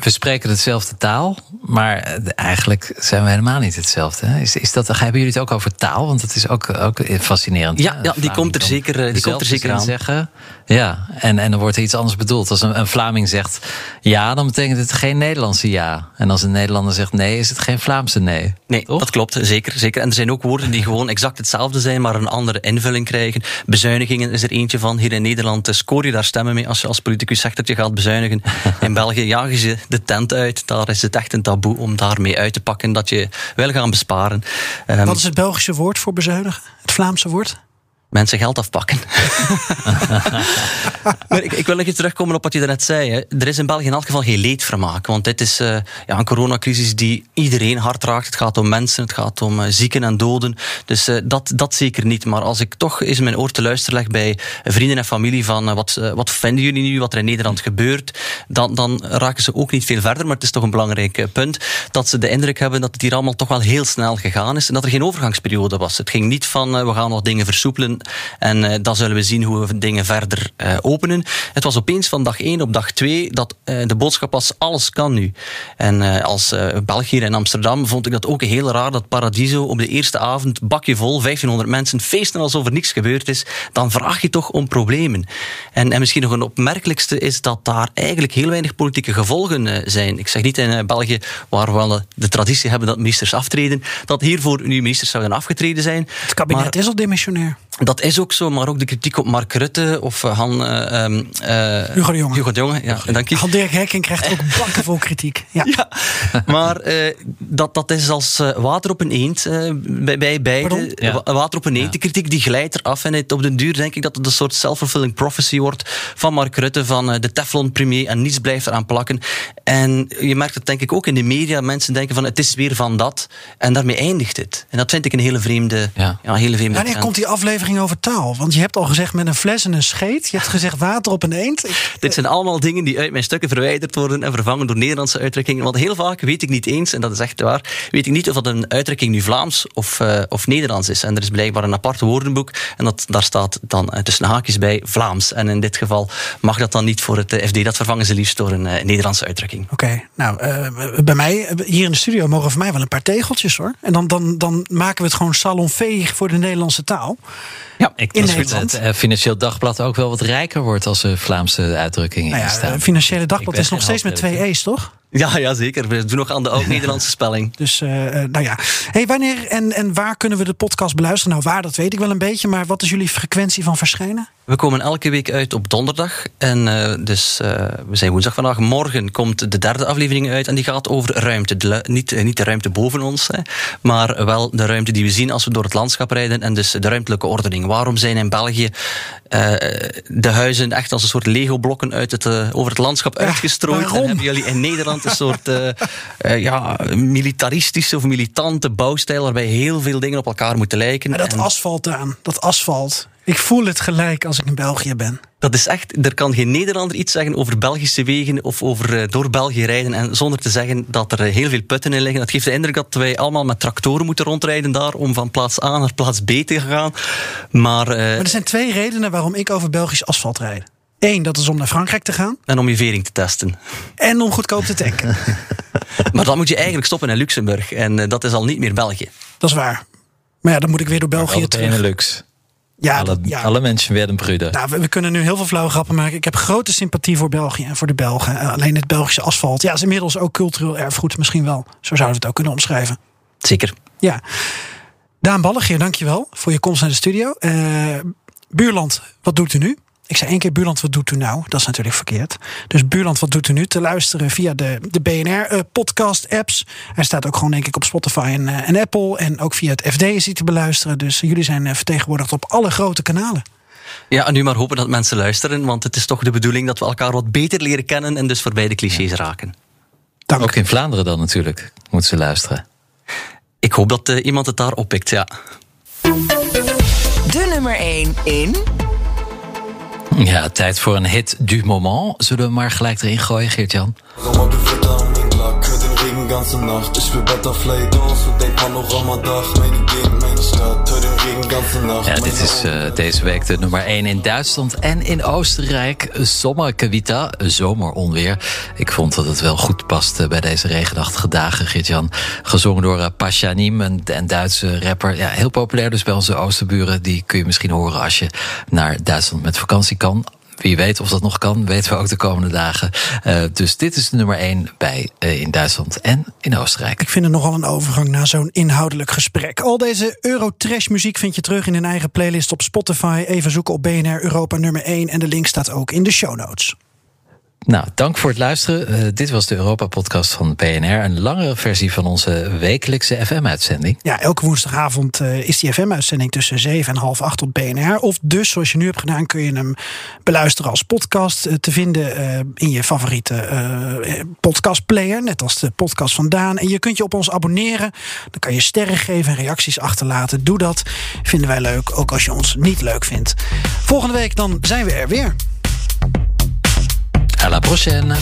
we spreken hetzelfde taal, maar eigenlijk zijn we helemaal niet hetzelfde. Is, is dat, hebben jullie het ook over taal? Want dat is ook, ook fascinerend. Ja, ja die komt er zeker, die komt er zeker aan. Zeggen. Ja, en, en dan wordt er iets anders bedoeld. Als een, een Vlaming zegt ja, dan betekent het geen Nederlandse ja. En als een Nederlander zegt nee, is het geen Vlaamse nee. Nee, dat klopt, zeker, zeker. En er zijn ook woorden die gewoon exact hetzelfde zijn, maar een andere invulling krijgen. Bezuinigingen is er eentje van. Hier in Nederland scoor je daar stemmen mee als je als politicus zegt dat je gaat bezuinigen. In België jagen ze de tent uit. Daar is het echt een taboe om daarmee uit te pakken dat je wil gaan besparen. Wat is het Belgische woord voor bezuinigen? Het Vlaamse woord? Mensen geld afpakken. maar ik, ik, wil nog eens terugkomen op wat je daarnet zei. Hè. Er is in België in elk geval geen leedvermaak. Want dit is uh, ja, een coronacrisis die iedereen hard raakt. Het gaat om mensen, het gaat om uh, zieken en doden. Dus uh, dat, dat zeker niet. Maar als ik toch eens mijn oor te luisteren leg bij vrienden en familie van wat, wat vinden jullie nu, wat er in Nederland gebeurt, dan, dan raken ze ook niet veel verder. Maar het is toch een belangrijk punt dat ze de indruk hebben dat het hier allemaal toch wel heel snel gegaan is. En dat er geen overgangsperiode was. Het ging niet van we gaan nog dingen versoepelen en uh, dan zullen we zien hoe we dingen verder uh, openen. Het was opeens van dag 1 op dag 2 dat uh, de boodschap was: alles kan nu. En als België en Amsterdam vond ik dat ook heel raar dat Paradiso op de eerste avond bakje vol, 1500 mensen, feesten alsof er niks gebeurd is. Dan vraag je toch om problemen. En, en misschien nog een opmerkelijkste is dat daar eigenlijk heel weinig politieke gevolgen zijn. Ik zeg niet in België, waar we wel de traditie hebben dat ministers aftreden, dat hiervoor nu ministers zouden afgetreden zijn. Het kabinet maar, is al demissionair. Dat is ook zo, maar ook de kritiek op Mark Rutte of eh, Han... Uh, uh, Hugo de Jonge. Hugo de Jonge, ja. Dank je. Han Dirk Hekking krijgt ook bakken vol kritiek. Ja, ja maar uh, dat, dat is als water op een eend bij, bij beide. Ja. Water op een eend, ja. de kritiek die glijdt eraf. En het, op den duur denk ik dat het een soort self-fulfilling prophecy wordt van Mark Rutte, van de Teflon-premier en niets blijft eraan plakken. En je merkt het denk ik ook in de media. Mensen denken van het is weer van dat. En daarmee eindigt het. En dat vind ik een hele vreemde, ja. Ja, hele vreemde Wanneer komt die aflevering over taal? Want je hebt al gezegd met een fles en een scheet. Je hebt gezegd water op een eend. Dit zijn allemaal dingen die uit mijn stukken verwijderd worden en vervangen door Nederlandse uitdrukkingen. Want heel vaak weet ik niet eens, en dat is echt waar, weet ik niet of dat een uitdrukking nu Vlaams of, uh, of Nederlands is. En er is blijkbaar een apart woordenboek en dat, daar staat dan uh, tussen haakjes bij Vlaams. En in dit geval mag dat dan niet voor het FD. Dat vervangen ze liefst door een uh, Nederlandse uitdrukking. Oké, nou, bij mij, hier in de studio mogen voor mij wel een paar tegeltjes hoor. En dan, dan, dan maken we het gewoon salonveeg voor de Nederlandse taal. Ja, ik denk dat het uh, Financieel Dagblad ook wel wat rijker wordt als er Vlaamse uitdrukkingen nou ja, in staan. Financiële Dagblad is nog steeds met twee E's, toch? Ja, ja, zeker. We doen nog aan de oud-Nederlandse spelling. Dus, uh, nou ja. Hey, wanneer en, en waar kunnen we de podcast beluisteren? Nou, waar, dat weet ik wel een beetje. Maar wat is jullie frequentie van verschijnen? We komen elke week uit op donderdag. En uh, dus uh, we zijn woensdag vandaag. Morgen komt de derde aflevering uit. En die gaat over ruimte. De, niet, niet de ruimte boven ons, hè, maar wel de ruimte die we zien als we door het landschap rijden. En dus de ruimtelijke ordening. Waarom zijn in België de huizen echt als een soort Lego-blokken uit het, over het landschap uitgestrooid? Waarom? En hebben jullie in Nederland een soort uh, ja, militaristische of militante bouwstijl waarbij heel veel dingen op elkaar moeten lijken. Maar dat en... asfalt aan, dat asfalt. Ik voel het gelijk als ik in België ben. Dat is echt, er kan geen Nederlander iets zeggen over Belgische wegen of over uh, door België rijden en zonder te zeggen dat er heel veel putten in liggen. Dat geeft de indruk dat wij allemaal met tractoren moeten rondrijden daar om van plaats A naar plaats B te gaan. Maar, uh, maar er zijn twee redenen waarom ik over Belgisch asfalt rijd. Eén, dat is om naar Frankrijk te gaan. En om je vering te testen. En om goedkoop te tanken. maar dan moet je eigenlijk stoppen in Luxemburg. En uh, dat is al niet meer België. Dat is waar. Maar ja, dan moet ik weer door België terug. Benelux. Ja, alle, ja. alle mensen werden brüder. Nou, we, we kunnen nu heel veel flauwe grappen maken. Ik heb grote sympathie voor België en voor de Belgen. Eh, alleen het Belgische asfalt. Ja, is inmiddels ook cultureel erfgoed. Misschien wel. Zo zouden we het ook kunnen omschrijven. Zeker. Ja. Daan Ballegeer, dankjewel voor je komst naar de studio. Eh, buurland, wat doet u nu? Ik zei één keer Buurland, wat doet u nou? Dat is natuurlijk verkeerd. Dus Buurland, wat doet u nu? Te luisteren via de, de BNR-podcast-apps. Hij staat ook gewoon, denk ik, op Spotify en, eh, en Apple. En ook via het FD is hij te beluisteren. Dus jullie zijn eh, vertegenwoordigd op alle grote kanalen. Ja, en nu maar hopen dat mensen luisteren, want het is toch de bedoeling dat we elkaar wat beter leren kennen en dus voorbij de clichés raken. Dank. Ook in Vlaanderen dan natuurlijk moeten ze luisteren. Ik hoop dat eh, iemand het daar oppikt, ja. De nummer 1 in... Ja, tijd voor een hit du moment. Zullen we maar gelijk erin gooien, Geert-Jan? Ganze Nacht. Ich will Butterfly Dance und denk Panorama-Dach. Meine Gegend, meine Stadt, Ja, dit is eh, deze week de nummer 1 in Duitsland en in Oostenrijk. Sommerkavita, zomeronweer. Ik vond dat het wel goed paste bij deze regenachtige dagen, Geert-Jan. Gezongen door uh, Pashanim, een, een Duitse rapper. Ja, heel populair dus bij onze oosterburen. Die kun je misschien horen als je naar Duitsland met vakantie kan. Wie weet of dat nog kan, weten we ook de komende dagen. Uh, dus dit is nummer 1 bij, uh, in Duitsland en in Oostenrijk. Ik vind het nogal een overgang naar zo'n inhoudelijk gesprek. Al deze Eurotrash muziek vind je terug in een eigen playlist op Spotify. Even zoeken op BNR Europa nummer 1 en de link staat ook in de show notes. Nou, dank voor het luisteren. Uh, dit was de Europa-podcast van BNR. Een langere versie van onze wekelijkse FM-uitzending. Ja, elke woensdagavond uh, is die FM-uitzending tussen 7 en half 8 op BNR. Of dus, zoals je nu hebt gedaan, kun je hem beluisteren als podcast. Uh, te vinden in je favoriete podcastplayer. Net als de podcast van Daan. En je kunt je op ons abonneren. Dan kan je sterren geven en reacties achterlaten. Doe dat. Vinden wij leuk, ook als je ons niet leuk vindt. Volgende week dan zijn we er weer. À la prochaine.